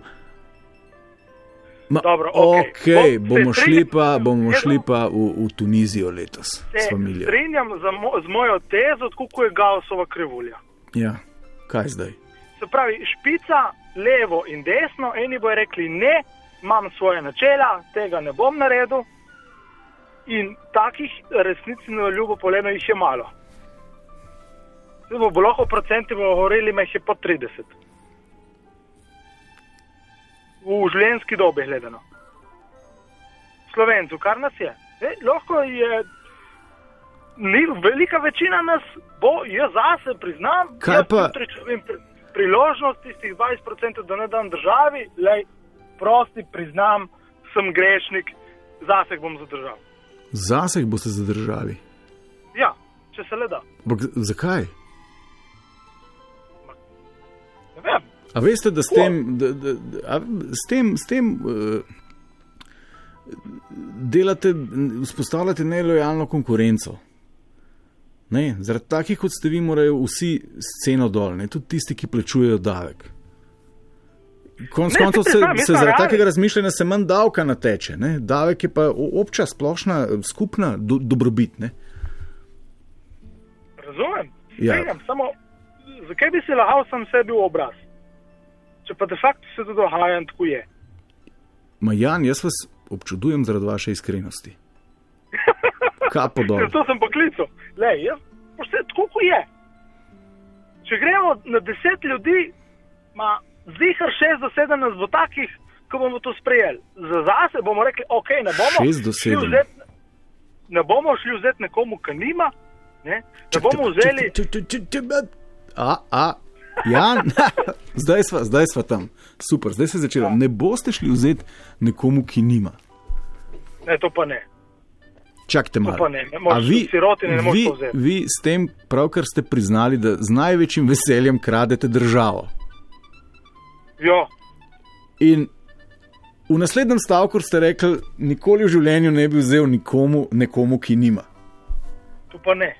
Ma, Dobro, okej. okay, Bom- bomo šli pa, bomo jaz šli pa v, v Tunizijo letos Se strinjam mo, z mojo tezo, kako je Gaussova krivulja. Ja, kaj zdaj? Se pravi, špica, levo in desno, eni bojo rekli ne, imam svoje načela, tega ne bom naredil. In takih resnici na ljubo poleno jih je malo. Zdaj bo lahko procenti govorili, me jih je po 30. V življenjski dobi gledano. Slovencu, kar nas je. Zdaj, lahko je, ni, velika večina nas bo, jaz zase priznam, jaz pa- dobim pri- priložnost tistih 20%, da ne dam državi, lej, prosti, priznam, sem grešnik, zase bom zadržal. Zaseg boste zadržali. Ja, če se le da. Z- zakaj? A veste, da s tem, da, da, da, s tem, s tem uh, delate, vzpostavljate nelojalno konkurenco. Ne, zaradi takih, kot ste vi, morajo vsi sceno dol, ne, tudi tisti, ki plačujejo davek. Konec Ne, koncev se, priznam, jaz se zaradi takega razmišljanja se manj davka nateče. Ne. Davek je pa obča, splošna, skupna do, dobrobit. Ne. Razumem, Ja. strinjam, samo zakaj bi se lahal sam sebi v obraz? Če pa de facto se to dogaja in tako je. Ma Jan, jaz vas občudujem zaradi vaše iskrenosti. Kapo dol. Zato sem poklical. Lej, jaz, vse tako kot je. Če gremo na deset ljudi, ima zihar šest do sedem nas bo takih, ko bomo to sprejeli. Za zase bomo rekli, ok, ne bomo Šest do sedem. vzeti, ne bomo šli vzeti nekomu, ki nima, ne, ne bomo vzeli. Če, a, a, Jan, zdaj sva, zdaj sva tam. Super, zdaj se je začelo. Ne boste šli vzeti nekomu, ki nima. Ne, to pa ne. Čakajte malo. ne, ne moreš, vi, sirotine ne vi, vi s tem pravkar ste priznali, da z največjim veseljem kradete državo. Jo, In v naslednjem stavku ste rekli, nikoli v življenju ne bi vzel nikomu, nekomu, ki nima. to pa ne.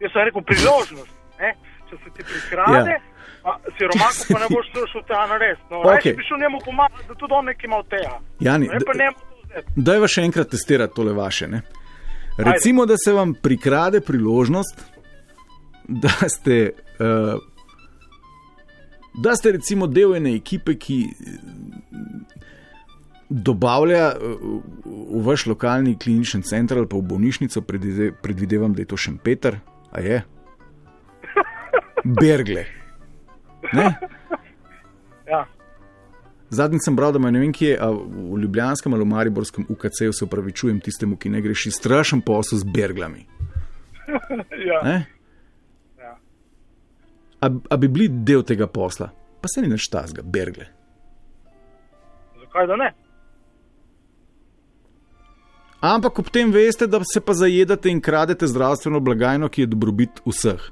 Jaz sem rekel priložnost. Ne? Če se ti prikrade, Ja. ja. siromaku pa ne boš šel tega narediti. No, Okej. okay. bi šel njemu pomagati, da tudi on nekaj ima od tega. Jani, ne pa d- njemu to vzeti. Daj vas še enkrat testirati tole vaše. Ne? Recimo, da se vam prikrade priložnost, da ste, uh, da ste recimo del ene ekipe, ki eh, dobavlja uh, v vaš lokalni klinični center ali pa v bolnišnico, predvide, predvidevam, da je to Šempeter, a je? Bergle. Ne? Ja. Zadnjič sem bral, da ima ne vem kje, v Ljubljanskem ali v Mariborskem UKC-ju se upravičujem tistemu, ki ne greši strašen posel z berglami. ja. Ne? Ja. A, a bi bili del tega posla, pa se ni več tazga, bergle. Zakaj da ne? Ampak ob tem veste, da se pa zajedate in kradete zdravstveno blagajno, ki je dobrobit vseh.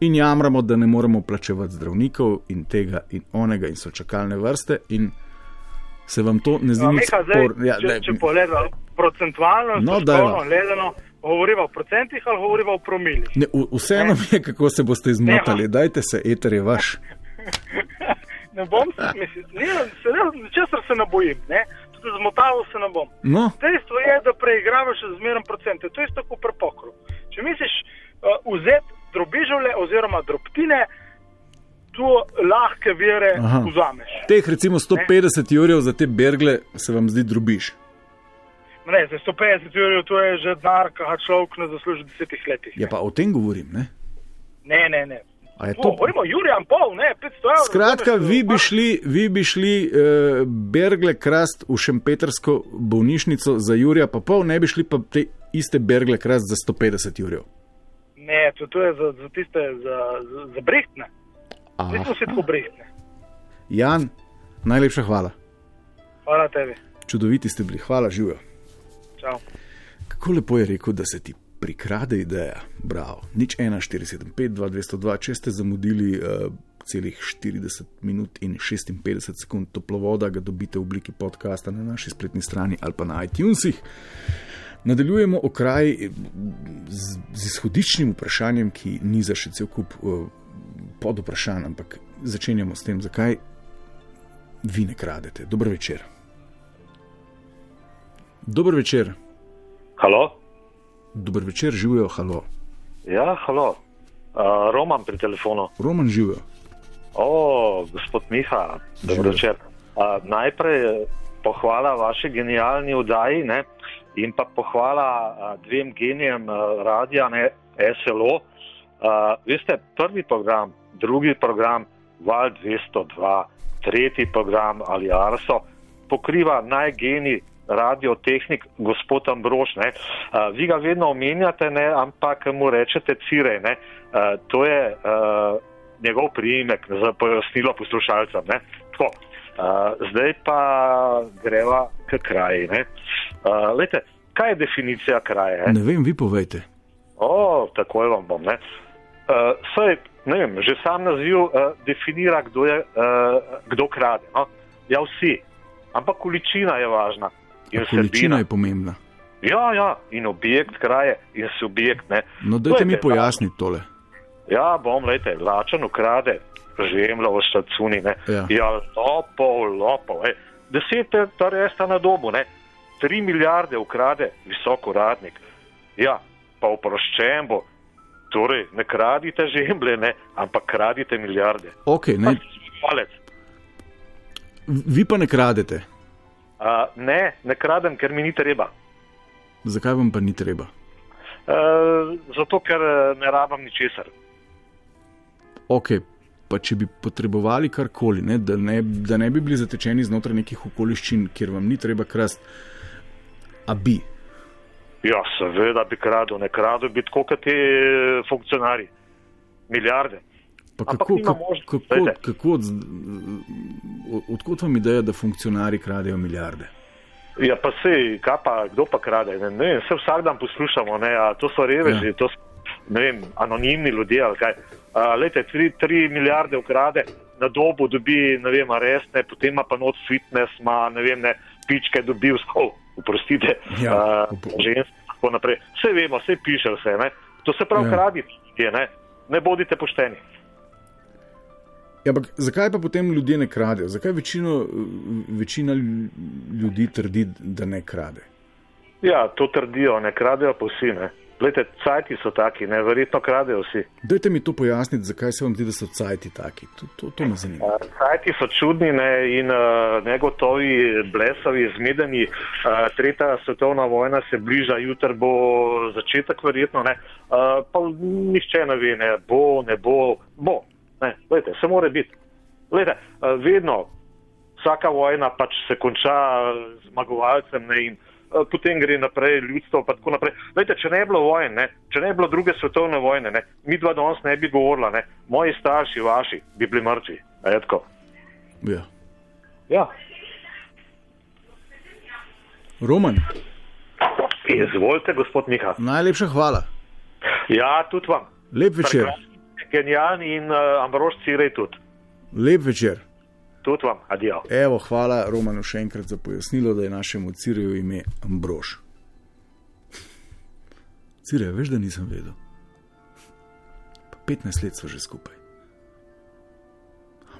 In jamramo, da ne moremo plačevati zdravnikov in tega in onega in so čakalne vrste in se vam to ne zdi No, nič Miha, zdaj, spor. Ja, če, daj, če pogledamo procentualno, No, no, gledano, govoriva o procentih ali govoriva o promilih. ne, v- vseeno mi je, kako se boste izmotali. Dajte se, eter je vaš. ne bom se, mislim, ni, se ne, česar se ne bojim, ne? tudi zmotal se ne bom. No, Dejstvo je, da preigravaš zmeren procente. To je pri pokru. Če misliš uh, vzeti drobižavle oziroma drobtine, tu lahke vire Aha. vzameš. teh recimo 150 jurjev za te bergle se vam zdi drubiš. Ne, za 150 ur to je že denar, ki ga človek ne zasluži v desetih letih. Ja, pa o tem govorim. Ne? Ne, ne, ne. A je To... to... Govorimo, Jurjan, pol, ne, 500 evrov. Skratka, vi bi to- šli, vi bi šli uh, Bergle krast v Šempetrsko bolnišnico za Jurija, pa pol ne bi šli pa te iste Bergle krast za 150 jurjev. Ne, to, to je za, za tiste, za, za, za brehtne. Nismo vsi tako brehtne. Jan, najlepša hvala. Hvala tebi. Čudoviti ste bili, hvala živijo. Čau. Kako lepo je rekel, da se ti prikrade ideja. Bravo. Nič 1475, 2202, če ste zamudili uh, celih 40 minut in 56 sekund toplovoda, ga dobite v obliki podcasta na naši spletni strani ali pa na iTunesih. Nadaljujemo o kraji z, z izhodiščnim vprašanjem, ki ni za še cel kup uh, pod vprašanj, ampak začenjamo s tem, zakaj vi ne kradete. Dobro večer. Dobro večer. Halo? Dober večer, živijo, halo. Ja, halo. Uh, Roman pri telefonu. Roman živijo. O, gospod Miha, dobro večer. Uh, najprej eh, pohvala vaši genialni vdaji ne? In pa pohvala uh, dvem genijem uh, radia, ne SLO. Uh, veste, prvi program, drugi program, Val 202, tretji program ali Arso pokriva najgeni radiotehnik gospod Ambrož. Ne? Uh, vi ga vedno omenjate, ne? ampak mu rečete Cirej. Ne? Uh, to je uh, njegov priimek za pojasnilo poslušalcem. ne. Tako, uh, zdaj pa greva k kraji. ne. Uh, lejte, kaj je definicija kraje? Ne vem, vi povejte. O, takoj vam bom. Ne? Uh, saj, ne vem, že sam naziv uh, definira, kdo, je, uh, kdo krade. No? Ja, vsi. Ampak količina je važna. In Količina vsebina. je pomembna. Ja, ja, in objekt kraje, in subjekt. Ne? No, dajte mi pojasniti tole. Ja, bom, lejte, lačen ukrade, žemlja v štacuni, ne. Ja. ja lopov, lopov, ej. Deset resta na dobu, ne. Tri milijarde ukrade visok uradnik. Ja, pa oproščen bo. Torej, ne kradite žemlje, ne, ampak kradite milijarde. Okay, ne, Palec. vi pa ne kradete. Uh, ne, ne kradem, ker mi ni treba. Zakaj vam pa ni treba? Uh, zato, ker eh, ne rabam ničesar. Ok, pa če bi potrebovali karkoli, ne, da, ne, da ne bi bili zatečeni znotraj nekih okoliščin, kjer vam ni treba krast, a bi. Ja, seveda bi kradel, ne kradel bi tako kot ti eh, funkcionarji. Milijarde. Pa kako, kako, kako, kako od, odkot vam ideja, da funkcionari kradejo milijarde? Ja, pa se, kaj pa, kdo pa krade? Ne, ne vem, se vsak dan poslušamo, ne, a to so reveži, ja. to so, ne vem, anonimni ljudje ali kaj. A, lejte, tri, tri milijarde ukrade, na dobu dobi, ne vem, arestne, potem ima pa not fitness, ima, ne vem, ne, pičke dobi vse, oprostite, Ja, a, upo- ženske, tako naprej. Vse vemo, vse piše vse, ne. To se pravi, Ja. ja. kradite, ljudje, ne. Ne bodite pošteni. Ja, ampak zakaj pa potem ljudje ne kradejo? Zakaj večino, večina ljudi trdi, da ne krade? Ja, to trdijo, ne kradejo pa vsi, ne. Glejte, cajti so taki, ne, verjetno kradejo vsi. Dajte mi to pojasniti, zakaj se vam zdi, da so cajti taki. To, to, to me zanima. Sajti so čudni ne, in uh, negotovi, blesavi, zmedeni. Uh, tretja svetovna vojna se bliža, jutri bo začetek, verjetno. Ne. Uh, pa nišče ne ve, ne bo, ne bo, bo. Ne, lejte, se more biti. Lejte, uh, vedno, vsaka vojna pač se konča z zmagovalcem ne, in uh, potem gre naprej ljudstvo. pa tako naprej. Lejte, če ne bi bilo vojn, ne, če ne bi bilo druge svetovne vojne, ne, mi dva danes ne bi govorila, ne, moji starši, vaši, bi bili mrtvi. Ja. Ja. Roman, Izvolite, gospod Miha. najlepša hvala. Ja, tudi vam. Lep večer. Genialni in uh, Ambrož Cirej tudi. Lep večer. Tudi vam, adijo. Evo, hvala Romanu še enkrat za pojasnilo, da je našemu Cireju ime Ambrož. Cirej, veš, da nisem vedel. Pa 15 let smo že skupaj.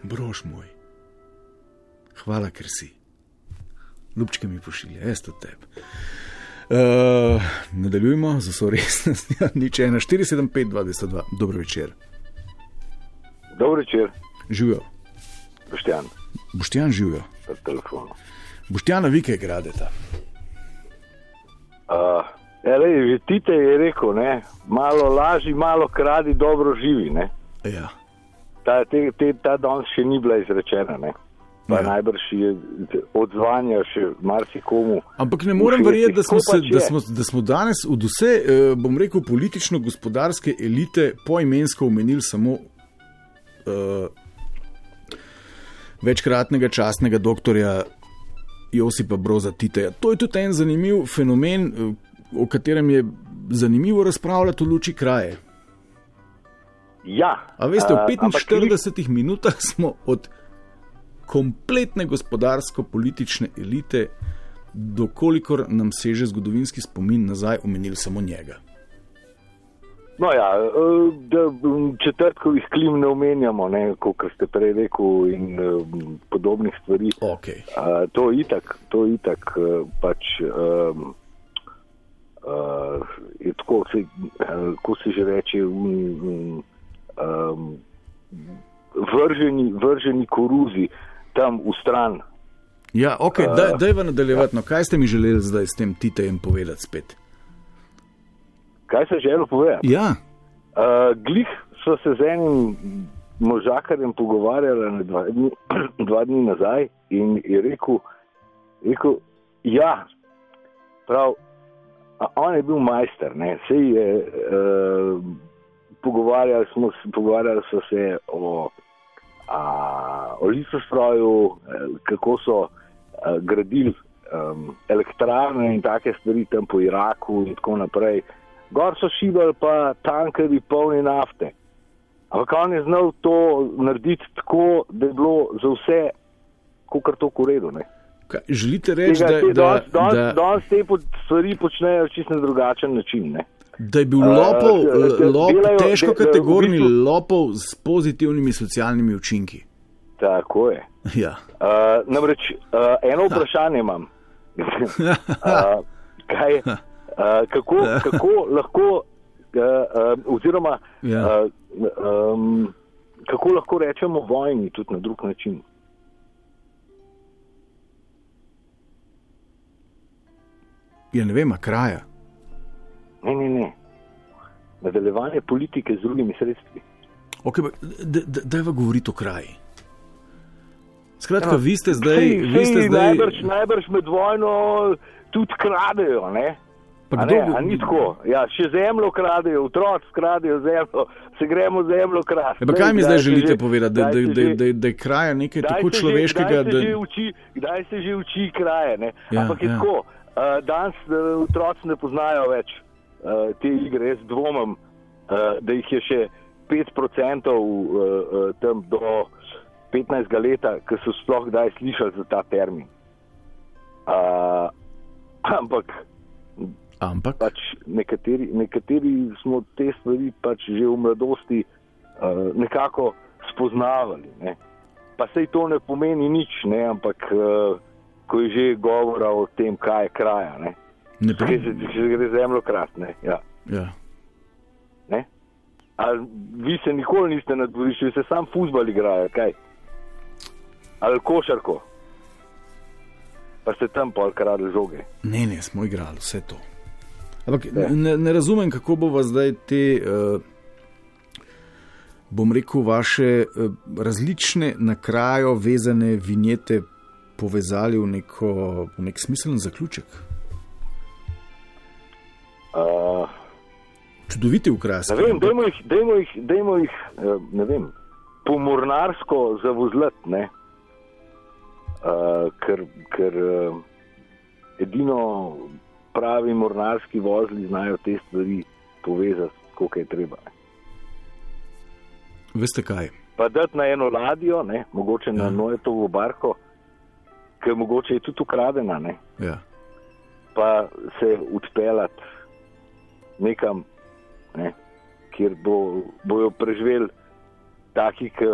Ambrož moj. Hvala, ker si. Lupčke mi pošilja, jaz to tebi. Uh, nadaljujemo z vso resnostjo. Nič 1, 475, 202. Dobro večer. Dobro večer, Živijo. Boštjan, Boštjan živijo. na telefonu. Boštjana vi kaj gradeta. Uh, Ere, že Tite je rekel, ne, malo laži, malo kradi, dobro živi. Ne. Ja. Ta, te, te, ta danes še ni bila izrečena. Ne. Pa Ja. najbrž je odzvanja še marsikomu. Ampak ne morem verjeti, da smo, se, pač da, smo, da smo danes od vse, eh, bom rekel, politično-gospodarske elite poimensko omenili samo uh, večkratnega častnega doktorja Josipa Broza Titeja. To je tudi en zanimiv fenomen, eh, o katerem je zanimivo razpravljati v luči kraje. Ja, A veste, v a, ampak 45 minutah smo od kompletne gospodarsko-politične elite, dokolikor nam seže zgodovinski spomin nazaj, omenili samo njega. No ja, eh, da m, četrtkovih klim ne omenjamo, ne, kot ste prej rekel, in um, podobnih stvari. Okay. Uh, to itak, to itak uh, pač. Um, uh, je tako, se, uh, ko se že reče, um, um, vrženi, vrženi koruzi tam v stran. Ja, ok, A, daj, daj v nadaljevati. No, kaj ste mi želeli zdaj s tem Titejem povedati spet? Kaj se želel povedati? Ja, Uh, glih so se z enim možakarjem pogovarjali dva dni, dva dni nazaj in je rekel, rekel ja, prav, on je bil majster, ne, sej je, uh, pogovarjali, smo, pogovarjali so se o, a, o lisostroju, kako so a, gradili um, elektrarne in take stvari tam po Iraku in tako naprej. Gor so šibali pa tankeri polni nafte. Ampak on je znal to narediti tako, da je bilo za vse, kot to v redu. ne. kaj, želite reči, Tega- da, da, danes- da, Danes te pod- stvari počnejo čisto na drugačen način. Ne. da je bil Eh, lopov, da lop, delajo- težko da- da v kategorni bistvu- lopov s pozitivnimi socialnimi učinki. Tako je. Ja. Uh, namreč uh, eno vprašanje imam. uh, kaj, uh, kako, kako lahko, uh, oziroma Ja. uh, um, kako lahko rečemo vojni tudi na drug način? ja, ne vem, kraja. Ne, ne, ne. Nadaljevanje politike z drugimi sredstvi. Okay, pa da- da- daj va govoriti o kraji. Skratka, Ja, vi ste zdaj. Sej, Vi ste sej zdaj najbrž, najbrž med vojno tudi kradejo. Ne? Pa kdo ne, ni tako. Ja, še zemljo kradejo, otroci kradejo zemljo, se gremo zemljo krasti. Ja, pa kaj mi Daj zdaj želite že- povedati, da, da, da, da, da je kraja nekaj tako se že- človeškega? Kdaj se, Da, že uči, kdaj se že uči kraje. Ne? Ja, Ampak je ja. tako, uh, danes uh, otroci ne poznajo več uh, te igre. Jaz dvomim, uh, da jih je še 5% uh, uh, tam do 15 leta, ki so sploh kdaj slišali za ta termin. Uh, ampak ampak pač nekateri, nekateri smo te stvari pač že v mladosti uh, nekako spoznavali. Ne. Pa sej to ne pomeni nič, ne, ampak uh, ko je že govora o tem, kaj je kraja. Ne. Ne Če se če gre zemljo krat. Ne. Ja. Ja. Ne. Ali vi se nikoli niste na dvorišču, vi se sam fuzbal igrajo, kaj? Ali košarko. Pa ste tam pol kradli žoge. Ne, ne, smo igrali vse to. Ampak Ja. ne, ne razumem, kako bo vas zdaj te, uh, bom rekel, vaše uh, različne na krajo vezane vinjete povezali v, neko, v nek smiseln zaključek. Uh, Čudoviti ukrasi. Ne vem, dajmo jih, dajmo jih, dajmo jih eh, ne vem, pomornarsko zavozlati, ne? Uh, ker ker uh, edino pravi mornarski vozli znajo te stvari povezati, koliko je treba. Veste kaj? Pa dati na eno ladjo, ne? mogoče na Ja. Noetovo barko, ki mogoče je tudi ukradena, ne? Ja. pa se odpeljati nekam, ne, kjer bo, bojo preživeli taki, ki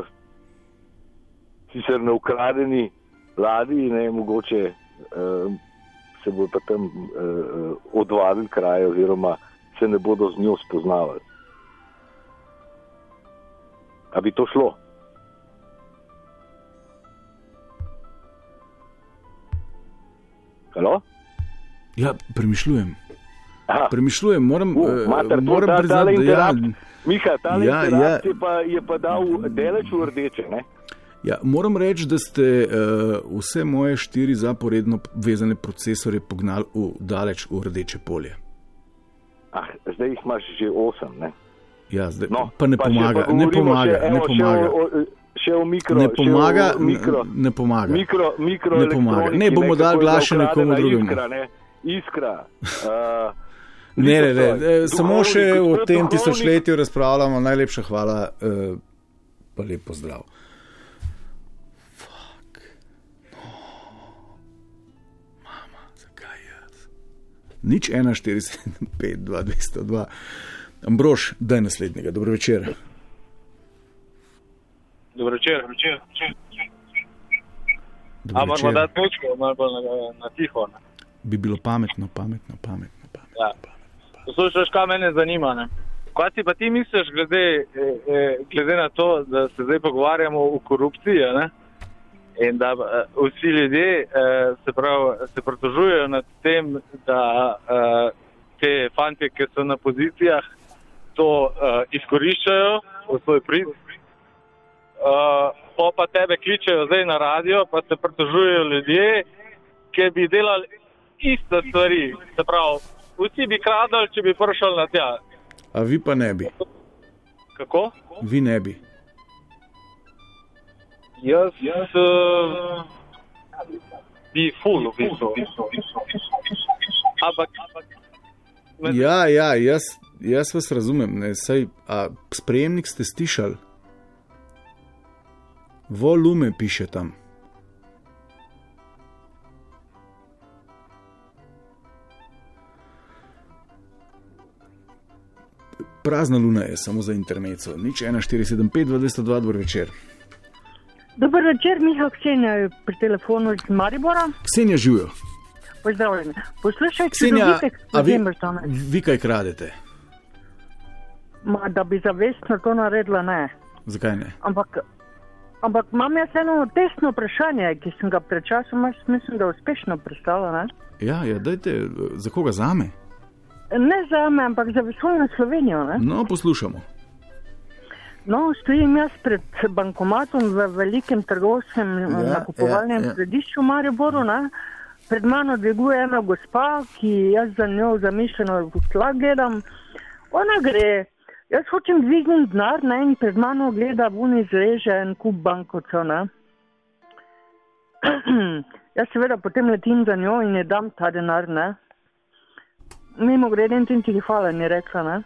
sicer na ukradeni ladji, ne, mogoče uh, se bojo pa tam uh, odvadili kraj oziroma se ne bodo z njo spoznavali. A bi to šlo? Halo? Ja, premišljujem. Aha. Premišljujem, moram, Uh, eh, mater, to moram ta- priznati, da ja, interakt- Miha, ta Ja, ja, ja. je, pa, je pa dal deleč v rdeče. Ne? Ja, moram reči, da ste uh, vse moje štiri zaporedno vezane procesore pognali v daleč v rdeče polje. Ah, zdaj jih imaš že osem. Ne? Ja, zdaj, No, pa ne pa pomaga, pa ne pomaga, še, ne evo, pomaga. Še o, o, še o mikro, Ne pomaga, o mikro, ne pomaga. mikro, mikro Ne pomaga. Ne, bomo dali je glas še bila nekomu drugemu. Iskra, ne? iskra uh, Ne, ne, ne, ne, samo še o tem tisočletju razpravljamo. Najlepša hvala, uh, pa lep pozdrav. Nič 1, 4, 7, 5, 2, 202. Ambrož, daj naslednjega. Dobro večer. Dobro večer. večer. Dobro A moramo večer. dati točko, malo bolj na, na tiho. Ne? Bi bilo pametno, pametno, pametno. Ja. Poslušaj, kaj mene zanima. Ne? Kaj si pa ti misliš, glede, eh, glede na to, da se zdaj pogovarjamo o korupciji ne? In da eh, vsi ljudje eh, se, prav, se pritožujejo nad tem, da eh, te fante, ki so na pozicijah, to eh, izkoriščajo v svoj prid. Uh, po pa tebe kličejo zdaj na radio, pa se pritožujejo ljudje, ki bi delali iste stvari. Se pravi, vsi bi kradli, če bi prišel na tja. A vi pa ne bi. Kako? Vi ne bi. Jaz, jaz uh, bi ful, v bistvu. Ampak, Ja, ja, jaz, jaz vas razumem. Ne, saj, a, sprejemnik ste stišali. Volume piše tam. Prazna luna je samo za internet. Nič 1475, 202, dobro večer. Dober večer, Miha Ksenja je pri telefonu iz Maribora. Ksenja živijo. Pozdravljeni. Poslušaj, čudovitek, a vi, vi kaj kradete? Ma, da bi zavestno to naredila, ne. Zakaj ne? Ampak, ampak imam jaz eno tesno vprašanje, ki sem ga pred časom, mislim, da uspešno predstavila. Ne, Ja, ja, dajte, za koga zame? ne za me, ampak za vesoljno Slovenijo. Ne? No, poslušamo. No, stojim jaz pred bankomatom v velikem trgovskem Ja, ja, nakupovalnem ja, ja, središču v Mariboru. Ne? Pred mano dviguje ena gospa, ki jaz za njo zamišljeno v tlak gledam. Ona gre, jaz hočem dvigniti denar ne? in pred mano gleda vuni zreže en kup bankovcev. ne. jaz seveda potem letim za njo in je dam ta denar. Ne? Mimo grede, in ti hvala, ni rekla. Ne?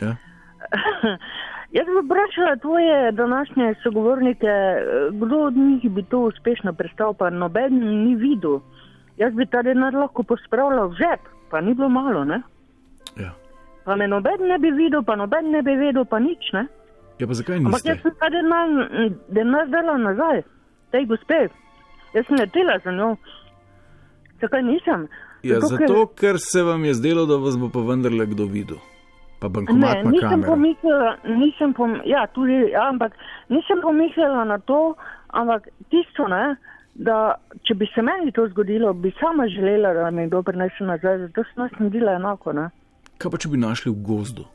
Ja. Jaz bi vprašala tvoje današnje sogovornike, eh, kdo od njih bi to uspešno predstavil, pa noben ni videl. Jaz bi ta denar lahko pospravljal v žep, pa ni bilo malo, ne? Ja. Pa me noben ne bi videl, pa noben ne bi vedel, pa nič, ne? Ja, pa zakaj Ampak niste? jaz sem ta denar, denar dala nazaj, tej gospe. Jaz sem letela za njo. Zakaj nisem? Ja, Zato, ker- zato, ker se vam je zdelo, da vas bo pa vendarle kdo videl. Pa bankomat Ne, na nisem pomislila, nisem pom, ja, tudi, ja, ampak nisem pomislila na to, ampak tisto, ne, da če bi se meni to zgodilo, bi sama želela, da mi kdo prinese nazaj, zato sem jaz naredila enako. Ne. Kaj pa če bi našli v gozdu?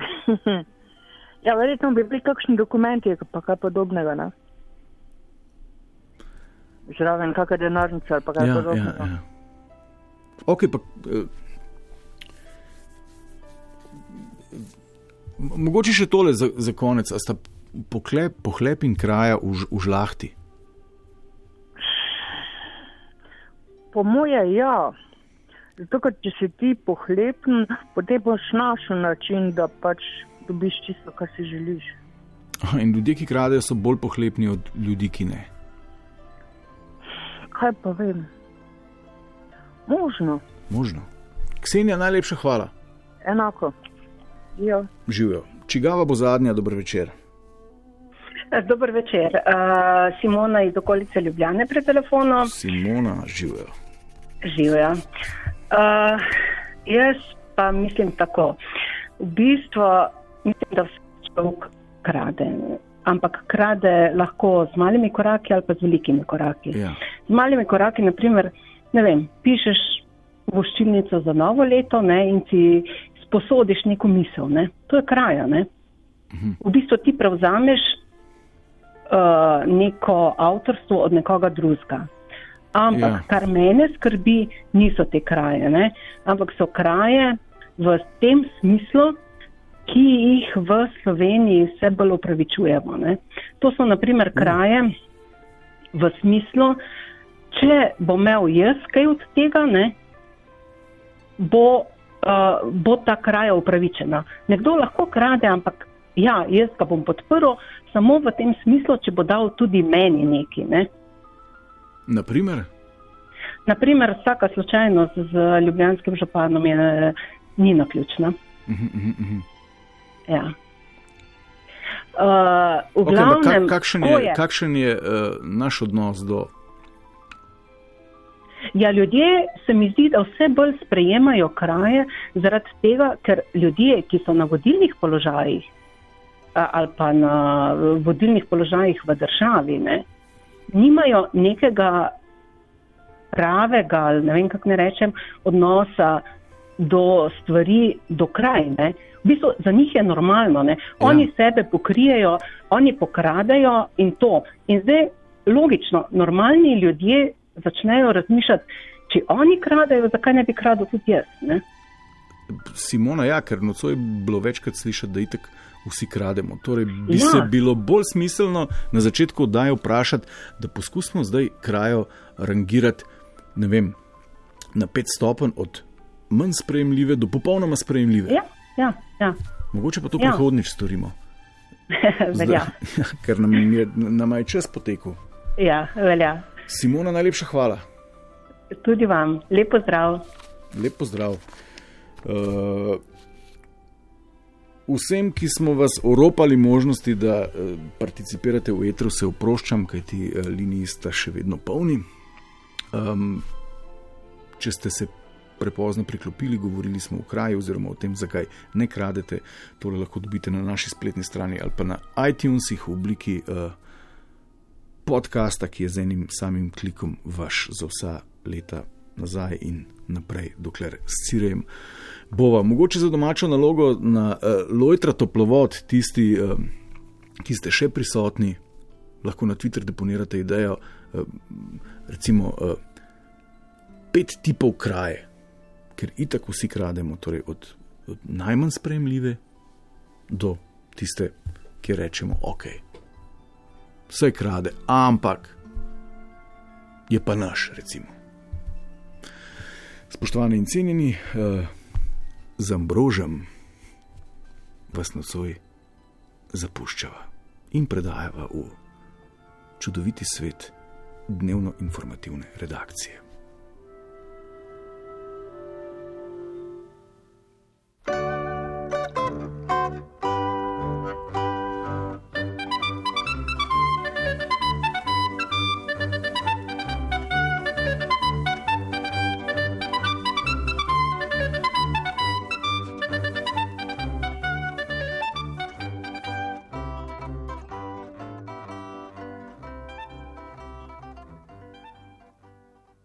ja, verjetno bi bili kakšni dokumenti, pa kaj podobnega. Ne. Zraven kakšna denarnica ali pa kaj Ja, ja, podobnega. ja. Ok, pa. Mogoče še tole za, za konec. A sta poklep, pohlep in kraja v, v žlahti? Po moje, ja. Zato, ker če si ti pohlepen, potem boš našel način, da pač dobiš čisto, kar si želiš. In ljudje, ki kradejo, so bolj pohlepni od ljudi, ki ne. Kaj pa vem? Možno, Možno. Ksenija, najlepša hvala. enako. Ja. Živijo. Čigava bo zadnja, dober večer. Dober večer. Uh, Simona iz okolice Ljubljane pred telefonom. Simona, živijo. Živijo. Uh, jaz pa mislim tako. V bistvu mislim, da vsak človek krade. Ampak krade lahko z malimi koraki ali pa z velikimi koraki. Ja. Z malimi koraki, naprimer, ne vem, pišeš voščilnico za novo leto ne, in si sposodiš neko misel. Ne. To je kraja. Ne. V bistvu ti prevzameš uh, neko avtorstvo od nekoga drugega. Ampak, ja. kar mene skrbi, niso te kraje, ne? ampak so kraje v tem smislu, ki jih v Sloveniji vse bolj upravičujemo. Ne? To so naprimer kraje v smislu, če bo imel jaz kaj od tega, ne, bo, uh, bo ta kraja upravičena. Nekdo lahko krade, ampak ja, jaz ga bom podprl samo v tem smislu, če bo dal tudi meni nekaj. Ne? Naprimer? Naprimer, vsaka slučajnost z ljubljanskim županom je ni naključna. Uh -huh, uh -huh. Ja. Uh, okay, glavnem, kak, kakšen je, je? Kakšen je uh, naš odnos do? Ja, ljudje se mi zdi, da vse bolj sprejemajo kraje zaradi tega, ker ljudje, ki so na vodilnih položajih ali pa na vodilnih položajih v državi, ne, nimajo nekega pravega, ali ne vem kako ne rečem, odnosa do stvari, do krajine. V bistvu za njih je normalno, ne? oni ja. sebe pokrijejo, oni pokradajo in to. In zdaj logično, normalni ljudje začnejo razmišljati, če oni kradejo, zakaj ne bi kradel tudi jaz. Ne? Simona, ja, ker nocoj je bilo večkrat slišati, da itek vsi krademo. Torej, bi ja. se bilo bolj smiselno na začetku oddaje vprašati, da poskusimo zdaj krajo rangirati vem, na pet stopenj od manj sprejemljive do popolnoma sprejemljive. Ja, ja, ja. Mogoče pa to ja. prihodnič storimo. Zdaj, ker nam je, nam je čas potekel. Ja, velja. Simona, najlepša hvala. Tudi vam, lepo zdrav. Lepo zdrav. Uh, vsem, ki smo vas oropali možnosti, da uh, participirate v etru, se oproščam, kajti uh, liniji sta še vedno polni. Um, če ste se prepozno priklopili, govorili smo o kraju, oziroma o tem, zakaj ne kradete, to lahko dobite na naši spletni strani ali pa na iTunesih v obliki uh, podcasta, ki je z enim samim klikom vaš za vsa leta nazaj in naprej, dokler scirejem. Bova, mogoče za domačo nalogo na uh, Lojtra toplovod, tisti, uh, ki ste še prisotni, lahko na Twitter deponirate idejo. Uh, recimo, uh, pet tipov kraje, ker itak vsi krademo, torej od, od najmanj sprejemljive do tiste, ki rečemo, ok, vse krade, ampak je pa naš, recimo. Spoštovani in cenjeni, eh, z Ambrožem vas nocoj zapuščava in predajava v čudoviti svet dnevno informativne redakcije. thank you